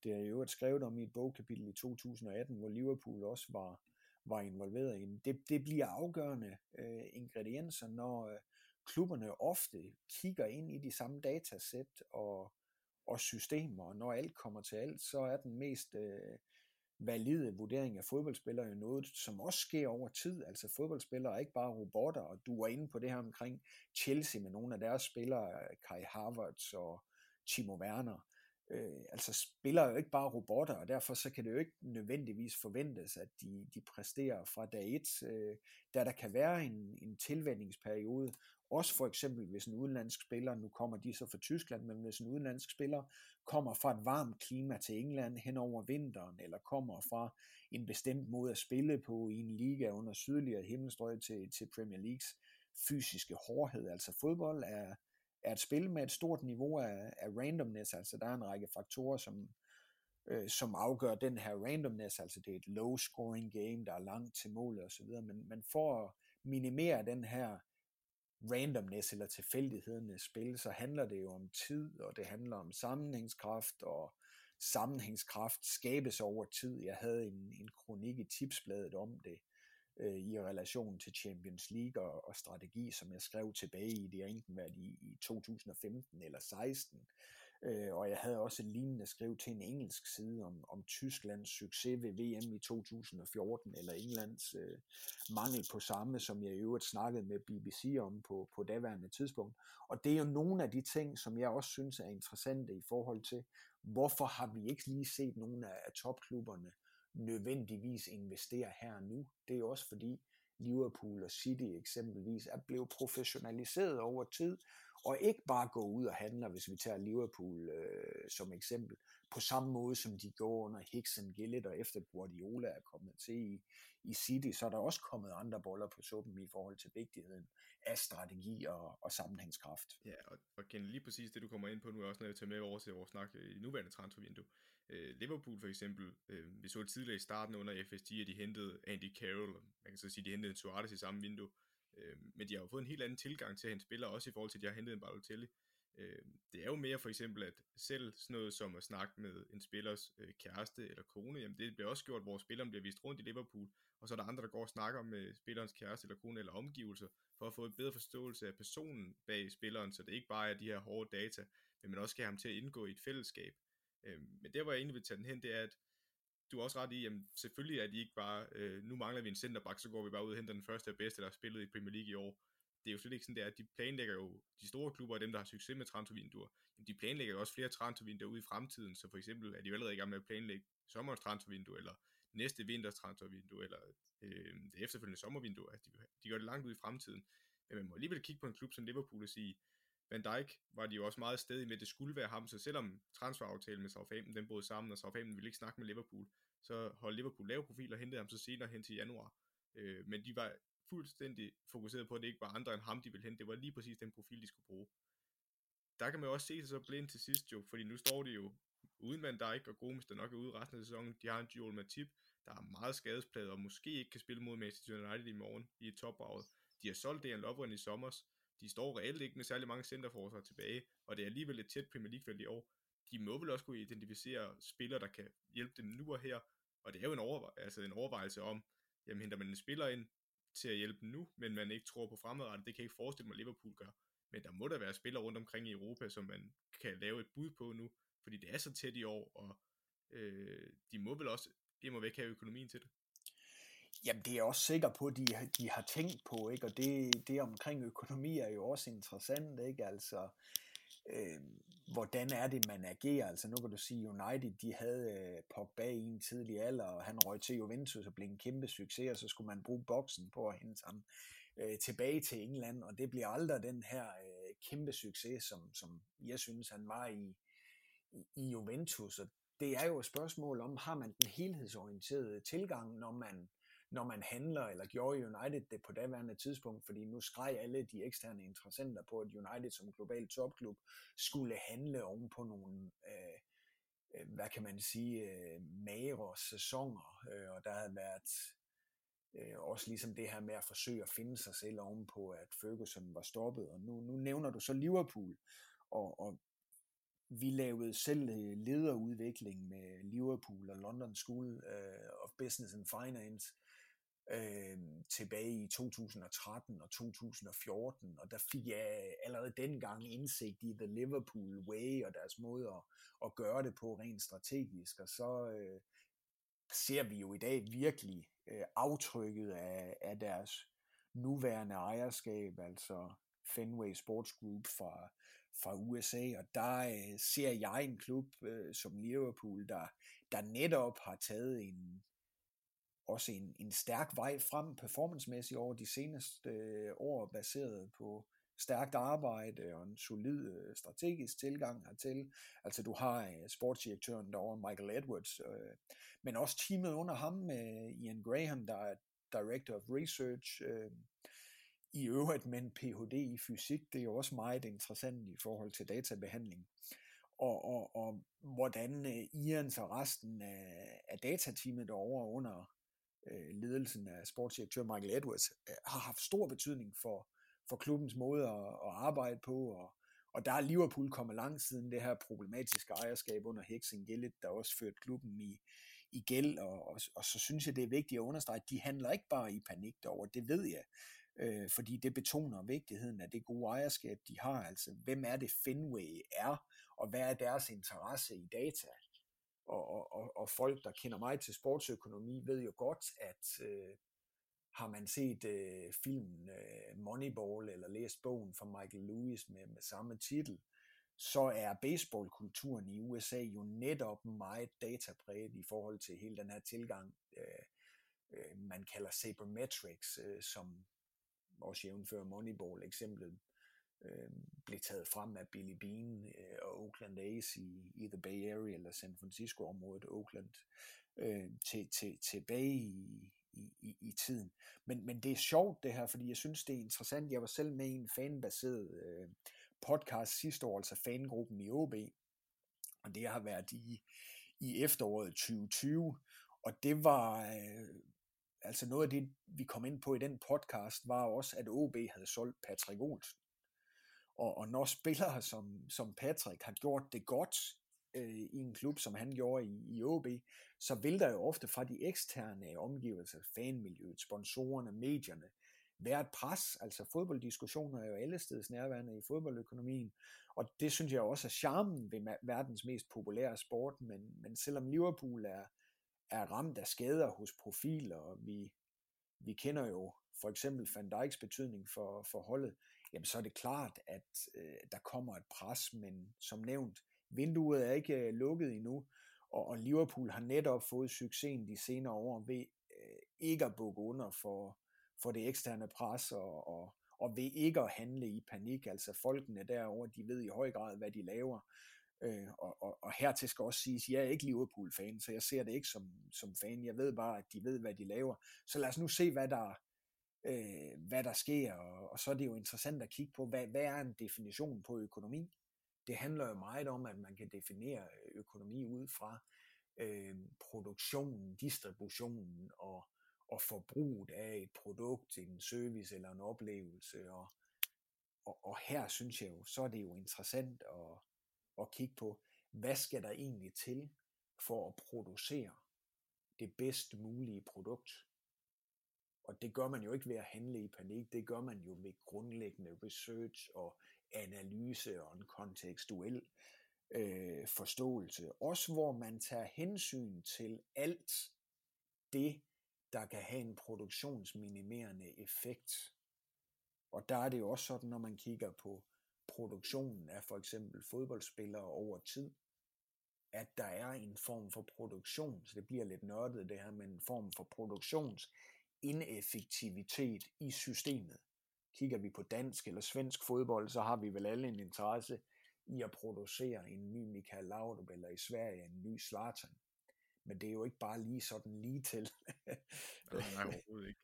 det er jo et skrevet om i et bogkapitel i 2018, hvor Liverpool også var, var involveret i det. Det bliver afgørende øh, ingredienser, når øh, klubberne ofte kigger ind i de samme datasæt og, og systemer, og når alt kommer til alt, så er den mest øh, valide vurdering af fodboldspillere jo noget, som også sker over tid. Altså fodboldspillere er ikke bare robotter, og du er inde på det her omkring Chelsea med nogle af deres spillere, Kai Havertz og Timo Werner. Øh, altså spiller jo ikke bare robotter, og derfor så kan det jo ikke nødvendigvis forventes, at de, de præsterer fra dag et, øh, da der kan være en, en tilvændingsperiode, også for eksempel, hvis en udenlandsk spiller, nu kommer de så fra Tyskland, men hvis en udenlandsk spiller kommer fra et varmt klima til England hen over vinteren, eller kommer fra en bestemt måde at spille på i en liga under sydligere himmelstrøg til, til Premier Leagues fysiske hårdhed. Altså fodbold er, er et spil med et stort niveau af, af randomness, altså der er en række faktorer, som, øh, som afgør den her randomness, altså det er et low scoring game, der er langt til målet osv., men, men for at minimere den her randomness eller tilfældighedernes spil, så handler det jo om tid, og det handler om sammenhængskraft, og sammenhængskraft skabes over tid. Jeg havde en, en kronik i tipsbladet om det, øh, i relation til Champions League og, og strategi, som jeg skrev tilbage i, det har enten været i, i 2015 eller 16, Øh, og jeg havde også en lignende skriv til en engelsk side om, om Tysklands succes ved VM i 2014, eller Englands øh, mangel på samme, som jeg i øvrigt snakkede med BBC om på, på daværende tidspunkt. Og det er jo nogle af de ting, som jeg også synes er interessante i forhold til, hvorfor har vi ikke lige set nogle af, topklubberne nødvendigvis investere her nu. Det er jo også fordi Liverpool og City eksempelvis er blevet professionaliseret over tid, og ikke bare gå ud og handle, hvis vi tager Liverpool øh, som eksempel, på samme måde som de går under Hicks and Gillett, og efter Guardiola er kommet til i, i City, så er der også kommet andre boller på suppen i forhold til vigtigheden af strategi og, og sammenhængskraft. Ja, og, og Ken, lige præcis det, du kommer ind på nu, er også noget, jeg tager med over til vores snak i nuværende transfervindue. Øh, Liverpool for eksempel, øh, vi så tidligere i starten under FSG, at de hentede Andy Carroll, man kan så sige, at de hentede Suarez i samme vindue, Øh, men de har jo fået en helt anden tilgang til at hente spillere, også i forhold til, at de har hentet en Balotelli. Øh, det er jo mere for eksempel, at selv sådan noget som at snakke med en spillers øh, kæreste eller kone, jamen det bliver også gjort, hvor spilleren bliver vist rundt i Liverpool, og så er der andre, der går og snakker med spillerens kæreste eller kone eller omgivelser, for at få en bedre forståelse af personen bag spilleren, så det ikke bare er de her hårde data, men man også skal have ham til at indgå i et fællesskab. Øh, men der, hvor jeg egentlig vil tage den hen, det er, at du er også ret i, at selvfølgelig er de ikke bare, øh, nu mangler vi en centerback, så går vi bare ud og henter den første og bedste, der har spillet i Premier League i år. Det er jo slet ikke sådan, det er, at de planlægger jo, de store klubber og dem, der har succes med transfervinduer, de planlægger jo også flere transfervinduer ude i fremtiden, så for eksempel er de jo allerede i gang med at planlægge sommerens transfervindue, eller næste vinters transfervindue, eller øh, det efterfølgende sommervindue, at de, de gør det langt ud i fremtiden. Men man må alligevel kigge på en klub som Liverpool og sige, Van Dijk var de jo også meget stedige med, at det skulle være ham, så selvom transferaftalen med Southampton, den brød sammen, og Southampton ville ikke snakke med Liverpool, så holdt Liverpool lav profil og hentede ham så senere hen til januar. Øh, men de var fuldstændig fokuseret på, at det ikke var andre end ham, de ville hente. Det var lige præcis den profil, de skulle bruge. Der kan man jo også se sig så blind til sidst jo, fordi nu står de jo uden Van Dijk og Gomes, der nok er ude resten af sæsonen. De har en Joel Matip, der er meget skadespladet og måske ikke kan spille mod Manchester United i morgen i topbraget. De har solgt det Lovren i sommer. De står reelt ikke med særlig mange centerforsvar tilbage, og det er alligevel et tæt Premier League i år. De må vel også kunne identificere spillere, der kan hjælpe dem nu og her, og det er jo en, overvej- altså en overvejelse om, jamen henter man en spiller ind, til at hjælpe nu, men man ikke tror på fremadrettet. Det kan jeg ikke forestille mig, at Liverpool gør. Men der må der være spillere rundt omkring i Europa, som man kan lave et bud på nu, fordi det er så tæt i år, og øh, de må vel også må væk have økonomien til det. Jamen, det er jeg også sikker på, at de, de har tænkt på, ikke? og det, det omkring økonomi er jo også interessant, ikke? Altså, øh, hvordan er det, man agerer? Altså nu kan du sige, United, de havde øh, Pogba i en tidlig alder, og han røg til Juventus og blev en kæmpe succes, og så skulle man bruge boksen på at hente ham øh, tilbage til England, og det bliver aldrig den her øh, kæmpe succes, som, som jeg synes, han var i, i, i Juventus, og det er jo et spørgsmål om, har man den helhedsorienterede tilgang, når man når man handler, eller gjorde United det på daværende tidspunkt, fordi nu skreg alle de eksterne interessenter på, at United som global topklub skulle handle oven på nogle, øh, øh, hvad kan man sige, øh, magre sæsoner, øh, og der havde været øh, også ligesom det her med at forsøge at finde sig selv ovenpå, at Ferguson var stoppet, og nu, nu nævner du så Liverpool, og, og vi lavede selv øh, lederudvikling med Liverpool og London School øh, of Business and Finance, øh, tilbage i 2013 og 2014, og der fik jeg allerede dengang indsigt i The Liverpool Way og deres måde at, at gøre det på rent strategisk, og så øh, ser vi jo i dag virkelig øh, aftrykket af, af deres nuværende ejerskab, altså Fenway Sports Group fra, fra USA, og der øh, ser jeg en klub øh, som Liverpool, der, der netop har taget en, også en, en stærk vej frem performancemæssigt over de seneste øh, år, baseret på stærkt arbejde og en solid øh, strategisk tilgang hertil. Altså du har øh, sportsdirektøren derovre, Michael Edwards, øh, men også teamet under ham øh, Ian Graham, der er Director of Research, øh, i øvrigt med en Ph.D. i fysik, det er jo også meget interessant i forhold til databehandling. Og, og, og hvordan øh, Ian og resten af, af datateamet derovre under øh, ledelsen af sportsdirektør Michael Edwards øh, har haft stor betydning for, for klubbens måde at, at arbejde på, og, og der er Liverpool kommet langt siden det her problematiske ejerskab under Hexing Gillet, der også førte klubben i, i gæld, og, og, og så synes jeg, det er vigtigt at understrege, at de handler ikke bare i panik derover, det ved jeg, øh, fordi det betoner vigtigheden af det gode ejerskab, de har, altså hvem er det Fenway er, og hvad er deres interesse i data, og, og, og folk, der kender mig til sportsøkonomi, ved jo godt, at øh, har man set øh, filmen øh, Moneyball eller læst bogen fra Michael Lewis med, med samme titel, så er baseballkulturen i USA jo netop meget datapræget i forhold til hele den her tilgang, øh, øh, man kalder sabermetrics, øh, som også jævnfører Moneyball eksemplet øh, blev taget frem af Billy Bean øh, og Oakland A's i, i The Bay Area eller San Francisco-området, Oakland, øh, til, til, tilbage i, i, i, i tiden. Men, men det er sjovt det her, fordi jeg synes, det er interessant. Jeg var selv med i en fanbaseret øh, podcast sidste år, altså fangruppen i OB, og det har været i, i efteråret 2020, og det var, øh, altså noget af det, vi kom ind på i den podcast, var også, at OB havde solgt Patrick Olsen. Og, og når spillere som, som Patrick har gjort det godt øh, i en klub, som han gjorde i, i OB, så vil der jo ofte fra de eksterne omgivelser, fanmiljøet, sponsorerne, medierne, være et pres. Altså fodbolddiskussioner er jo alle steds nærværende i fodboldøkonomien, og det synes jeg også er charmen ved verdens mest populære sport, men, men selvom Liverpool er, er ramt af skader hos profiler, og vi, vi kender jo for eksempel Van Dijks betydning for, for holdet, jamen så er det klart, at øh, der kommer et pres, men som nævnt, vinduet er ikke øh, lukket endnu, og, og Liverpool har netop fået succesen de senere år ved øh, ikke at bukke under for, for det eksterne pres, og, og, og ved ikke at handle i panik. Altså folkene derovre, de ved i høj grad, hvad de laver. Øh, og, og, og hertil skal også siges, jeg er ikke Liverpool-fan, så jeg ser det ikke som, som fan. Jeg ved bare, at de ved, hvad de laver. Så lad os nu se, hvad der, øh, hvad der sker, og, og så er det jo interessant at kigge på, hvad, hvad er en definition på økonomi? Det handler jo meget om, at man kan definere økonomi ud fra øh, produktionen, distributionen og, og forbruget af et produkt, en service eller en oplevelse. Og, og, og her synes jeg jo, så er det jo interessant at, at kigge på, hvad skal der egentlig til for at producere det bedst mulige produkt. Og det gør man jo ikke ved at handle i panik, det gør man jo med grundlæggende research og analyse og en kontekstuel øh, forståelse. Også hvor man tager hensyn til alt det, der kan have en produktionsminimerende effekt. Og der er det jo også sådan, når man kigger på produktionen af for eksempel fodboldspillere over tid, at der er en form for produktion, så det bliver lidt nørdet det her, men en form for produktions ineffektivitet i systemet. Kigger vi på dansk eller svensk fodbold, så har vi vel alle en interesse i at producere en ny Michael Laudrup, eller i Sverige en ny Zlatan. Men det er jo ikke bare lige sådan lige til. nej, nej, [LAUGHS] overhovedet ikke.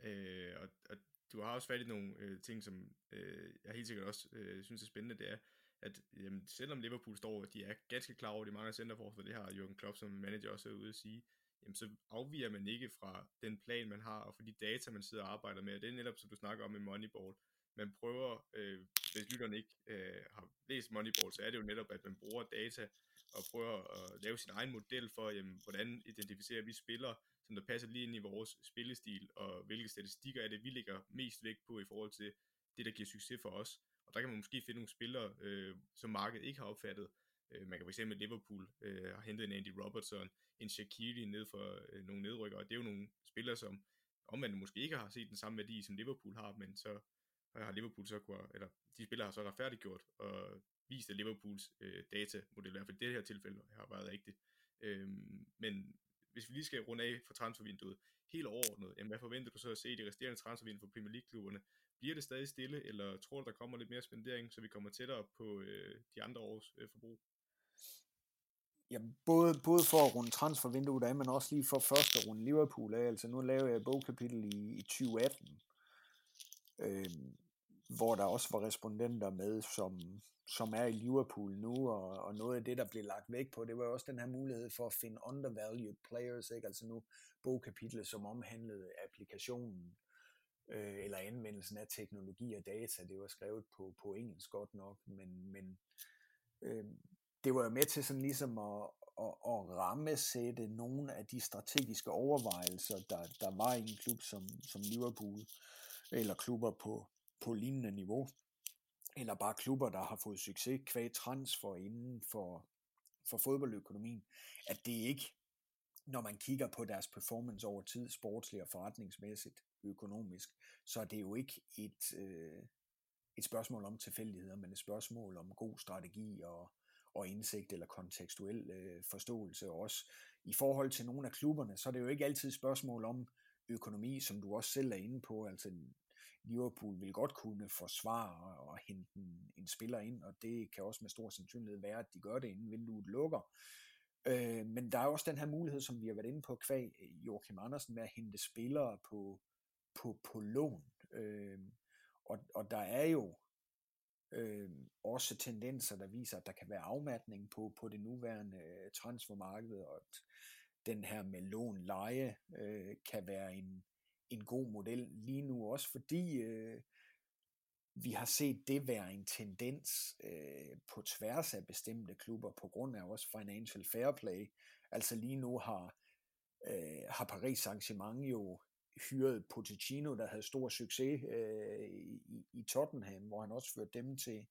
Øh, og, og du har også fat i nogle øh, ting, som øh, jeg helt sikkert også øh, synes er spændende, det er, at jamen, selvom Liverpool står, de er ganske klar over, at de mangler centerforsvar, det har Jürgen Klopp som manager også er ude at sige, jamen, så afviger man ikke fra den plan, man har, og fra de data, man sidder og arbejder med. Og det er netop, som du snakker om med Moneyball. Man prøver, øh, hvis lytterne ikke øh, har læst Moneyball, så er det jo netop, at man bruger data og prøver at lave sin egen model for, jamen, hvordan identificerer vi spillere, som der passer lige ind i vores spillestil, og hvilke statistikker er det, vi ligger mest vægt på i forhold til det, der giver succes for os. Og der kan man måske finde nogle spillere, øh, som markedet ikke har opfattet. Øh, man kan fx Liverpool øh, har hentet en Andy Robertson, en Shaqiri ned for øh, nogle nedrykker, og det er jo nogle spillere, som omvendt måske ikke har set den samme værdi, som Liverpool har, men så har Liverpool så kunne, eller de spillere har så retfærdiggjort og vist, at Liverpools øh, datamodel, i hvert fald i det her tilfælde, har været rigtigt. Øhm, men hvis vi lige skal runde af for transfervinduet, helt overordnet, jamen, hvad forventer du så at se i de resterende transfervinduer for Premier League-klubberne? Bliver det stadig stille, eller tror du, der kommer lidt mere spendering, så vi kommer tættere på øh, de andre års øh, forbrug? Ja, både, både for at runde transfervinduet af, men også lige for første runde Liverpool af. Altså nu laver jeg et bogkapitel i, i 2018, øh, hvor der også var respondenter med, som, som er i Liverpool nu, og, og noget af det, der blev lagt væk på, det var også den her mulighed for at finde undervalued players, ikke? altså nu bogkapitlet, som omhandlede applikationen, øh, eller anvendelsen af teknologi og data, det var skrevet på, på engelsk godt nok, men, men øh, det var jo med til sådan ligesom at, at, at rammesætte nogle af de strategiske overvejelser, der, der var i en klub som, som Liverpool, eller klubber på, på lignende niveau, eller bare klubber, der har fået succes kvæg transfer inden for, for fodboldøkonomien, at det ikke, når man kigger på deres performance over tid, sportsligt og forretningsmæssigt, økonomisk, så er det jo ikke et, øh, et spørgsmål om tilfældigheder, men et spørgsmål om god strategi og, og indsigt eller kontekstuel øh, forståelse. Og også i forhold til nogle af klubberne, så er det jo ikke altid et spørgsmål om økonomi, som du også selv er inde på. Altså Liverpool vil godt kunne forsvare og hente en, en spiller ind, og det kan også med stor sandsynlighed være, at de gør det, inden vinduet lukker. Øh, men der er også den her mulighed, som vi har været inde på, kvæg øh, Joachim Andersen, med at hente spillere på, på, på lån. Øh, og, og der er jo øh, også tendenser, der viser, at der kan være afmatning på, på det nuværende øh, transfermarked, og at den her med lån leje øh, kan være en, en god model lige nu, også fordi øh, vi har set det være en tendens øh, på tværs af bestemte klubber, på grund af også financial fair play. Altså lige nu har, øh, har Paris Saint-Germain jo hyrede Pochettino, der havde stor succes øh, i, i Tottenham, hvor han også førte dem til,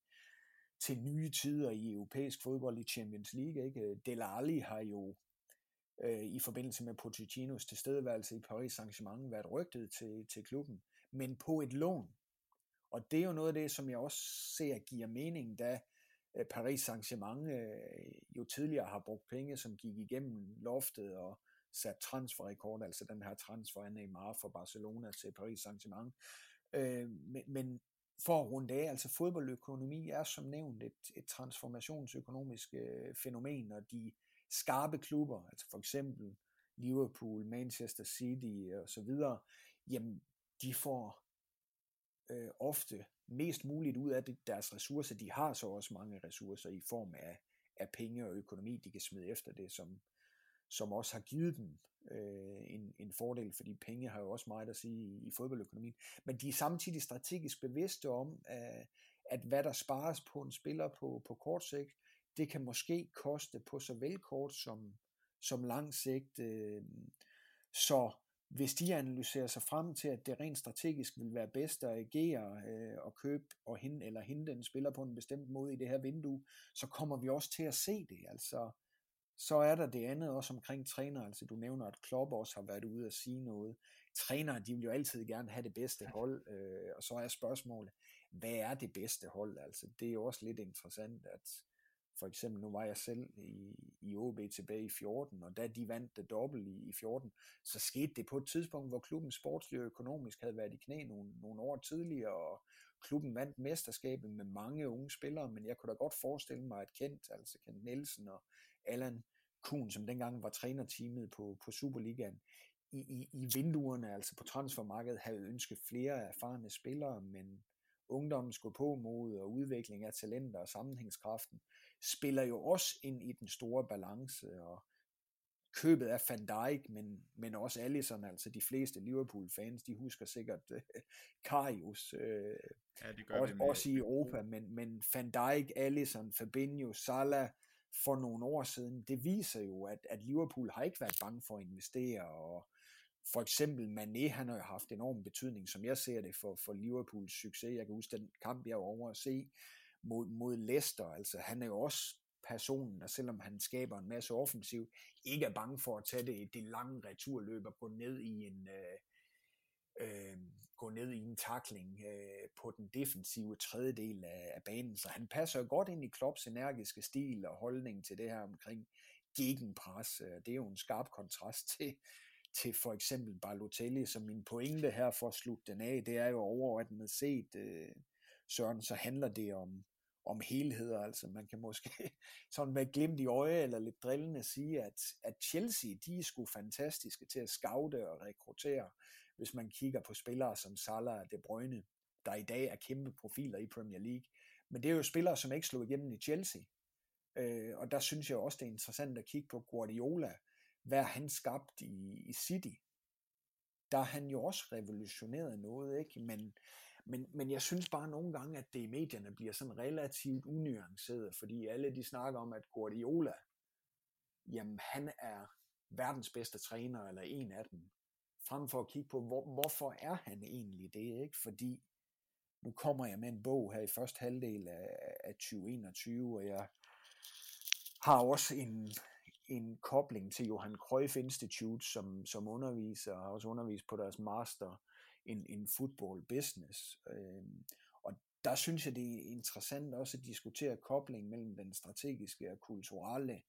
til nye tider i europæisk fodbold i Champions League. Ikke? Del Ali har jo øh, i forbindelse med Pochettinos tilstedeværelse i Paris Saint-Germain været rygtet til, til klubben, men på et lån. Og det er jo noget af det, som jeg også ser giver mening, da øh, Paris Saint-Germain øh, jo tidligere har brugt penge, som gik igennem loftet og sat transferrekord, altså den her transfer af Neymar fra Barcelona til Paris Saint-Germain. Øh, men, men for at runde af, altså fodboldøkonomi er som nævnt et, et transformationsøkonomisk øh, fænomen, og de skarpe klubber, altså for eksempel Liverpool, Manchester City og så videre, jamen de får øh, ofte mest muligt ud af det, deres ressourcer. De har så også mange ressourcer i form af, af penge og økonomi, de kan smide efter det, som, som også har givet dem øh, en, en fordel, fordi penge har jo også meget at sige i, i fodboldøkonomien. Men de er samtidig strategisk bevidste om, at, at hvad der spares på en spiller på, på kort sigt, det kan måske koste på såvel kort som, som lang sigt. Øh, så hvis de analyserer sig frem til, at det rent strategisk vil være bedst at agere øh, og købe og hente, eller hente en spiller på en bestemt måde i det her vindue, så kommer vi også til at se det. Altså, så er der det andet også omkring træner. Altså du nævner, at Klopp også har været ude at sige noget. Trænere, de vil jo altid gerne have det bedste hold, øh, og så er spørgsmålet, hvad er det bedste hold? Altså det er jo også lidt interessant, at for eksempel, nu var jeg selv i, i OB tilbage i 14, og da de vandt det dobbelt i, i 14, så skete det på et tidspunkt, hvor klubben sportslig og økonomisk havde været i knæ nogle, nogle år tidligere, og klubben vandt mesterskabet med mange unge spillere, men jeg kunne da godt forestille mig, at Kent, altså Kent Nielsen og Allan Kuhn, som dengang var trænerteamet på, på Superligaen, i, i, i vinduerne, altså på transfermarkedet, havde ønsket flere erfarne spillere, men ungdommen skulle på mod og udvikling af talenter og sammenhængskraften, spiller jo også ind i den store balance, og købet af Van Dijk, men, men også Allison, altså de fleste Liverpool-fans, de husker sikkert uh, Karius, uh, ja, de gør også, det også i Europa, men, men Van Dijk, Allison, Fabinho, Salah, for nogle år siden, det viser jo, at, at Liverpool har ikke været bange for at investere, og for eksempel Mané, han har jo haft enorm betydning, som jeg ser det, for, for Liverpools succes. Jeg kan huske den kamp, jeg var over at se mod, mod Leicester. Altså, han er jo også personen, der selvom han skaber en masse offensiv, ikke er bange for at tage det, det lange returløb og gå ned i en, øh, øh, gå ned i en takling øh, på den defensive tredjedel af, af banen. Så han passer godt ind i Klopps energiske stil og holdning til det her omkring gegenpres. Øh, det er jo en skarp kontrast [LAUGHS] til, til for eksempel Balotelli, som min pointe her for at slutte den af, det er jo overordnet set, øh, Søren, så handler det om, om helheder, altså man kan måske [LAUGHS] sådan med glimt i øje eller lidt drillende sige, at, at Chelsea, de er sgu fantastiske til at scoute og rekruttere, hvis man kigger på spillere som Salah og De Bruyne, der i dag er kæmpe profiler i Premier League. Men det er jo spillere, som ikke slog igennem i Chelsea. Øh, og der synes jeg også, det er interessant at kigge på Guardiola, hvad han skabt i, i City. Der har han jo også revolutioneret noget, ikke? Men, men, men jeg synes bare nogle gange, at det i medierne bliver sådan relativt unuanceret, fordi alle de snakker om, at Guardiola, jamen han er verdens bedste træner, eller en af dem, frem for at kigge på, hvor, hvorfor er han egentlig det, ikke? Fordi nu kommer jeg med en bog her i første halvdel af, af 2021, og jeg har også en, en kobling til Johan Cruyff Institute, som, som underviser, har også undervist på deres master in, in football business. Øhm, og der synes jeg, det er interessant også at diskutere koblingen mellem den strategiske og kulturelle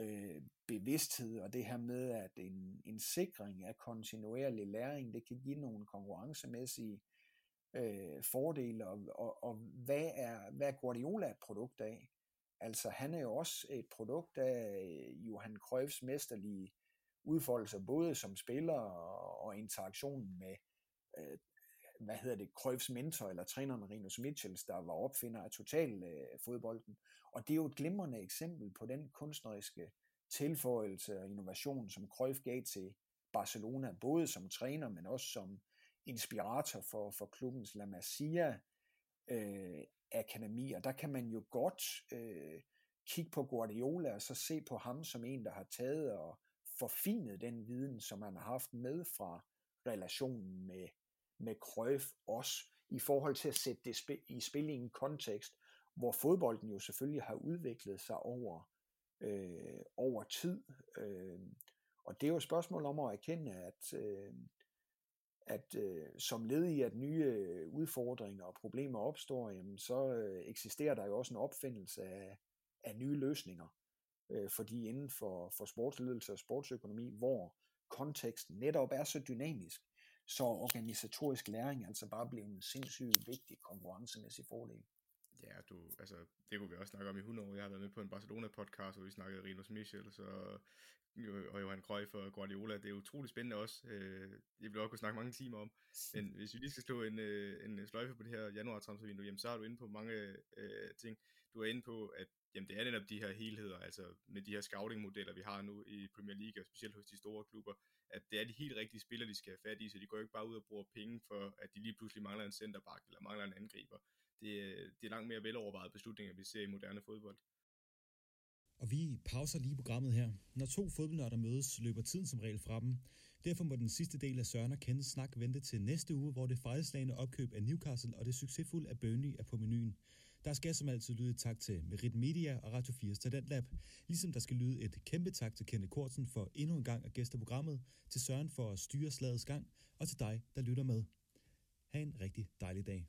øh, bevidsthed, og det her med, at en, en sikring af kontinuerlig læring, det kan give nogle konkurrencemæssige øh, fordele, og, og, og hvad, er, hvad er Guardiola et produkt af? Altså, han er jo også et produkt af øh, Johan Cruyffs mesterlige udfoldelse, både som spiller og, og interaktionen med, øh, hvad hedder det, Cruyffs mentor eller træner Marinus Mitchells, der var opfinder af total øh, fodbolden. Og det er jo et glimrende eksempel på den kunstneriske tilføjelse og innovation, som Cruyff gav til Barcelona, både som træner, men også som inspirator for, for klubbens La Masia øh, akademi, og der kan man jo godt øh, kigge på Guardiola og så se på ham som en, der har taget og forfinet den viden, som han har haft med fra relationen med, med Cruyff også, i forhold til at sætte det i spil i en kontekst, hvor fodbolden jo selvfølgelig har udviklet sig over, øh, over tid. Øh, og det er jo et spørgsmål om at erkende, at, øh, at øh, som led i, at nye øh, udfordringer og problemer opstår, jamen, så øh, eksisterer der jo også en opfindelse af, af nye løsninger. Øh, fordi inden for, for sportsledelse og sportsøkonomi, hvor konteksten netop er så dynamisk, så organisatorisk læring altså bare blevet en sindssygt vigtig konkurrencemæssig fordel. Ja, du, altså, det kunne vi også snakke om i 100 år. Jeg har været med på en Barcelona-podcast, hvor vi snakkede Rinos Michel, så, og Johan Cruyff og Guardiola. Det er utrolig spændende også. Det jeg vil også kunne snakke mange timer om. Men hvis vi lige skal slå en, øh, en sløjfe på det her januar transfervindue, jamen så er du inde på mange øh, ting. Du er inde på, at jamen, det er netop de her helheder, altså med de her scouting-modeller, vi har nu i Premier League, og specielt hos de store klubber, at det er de helt rigtige spillere, de skal have fat i, så de går ikke bare ud og bruger penge for, at de lige pludselig mangler en centerback eller mangler en angriber. Det, det er langt mere velovervejede beslutninger, vi ser i moderne fodbold. Og vi pauser lige programmet her. Når to fodboldnørder mødes, løber tiden som regel fra dem. Derfor må den sidste del af Søren og Kenneths snak vente til næste uge, hvor det fejlslagende opkøb af Newcastle og det succesfulde af Burnley er på menuen. Der skal som altid lyde et tak til Merit Media og Radio 4's Talentlab, ligesom der skal lyde et kæmpe tak til Kenneth Kortsen for endnu en gang at gæste programmet, til Søren for at styre slagets gang, og til dig, der lytter med. Ha' en rigtig dejlig dag.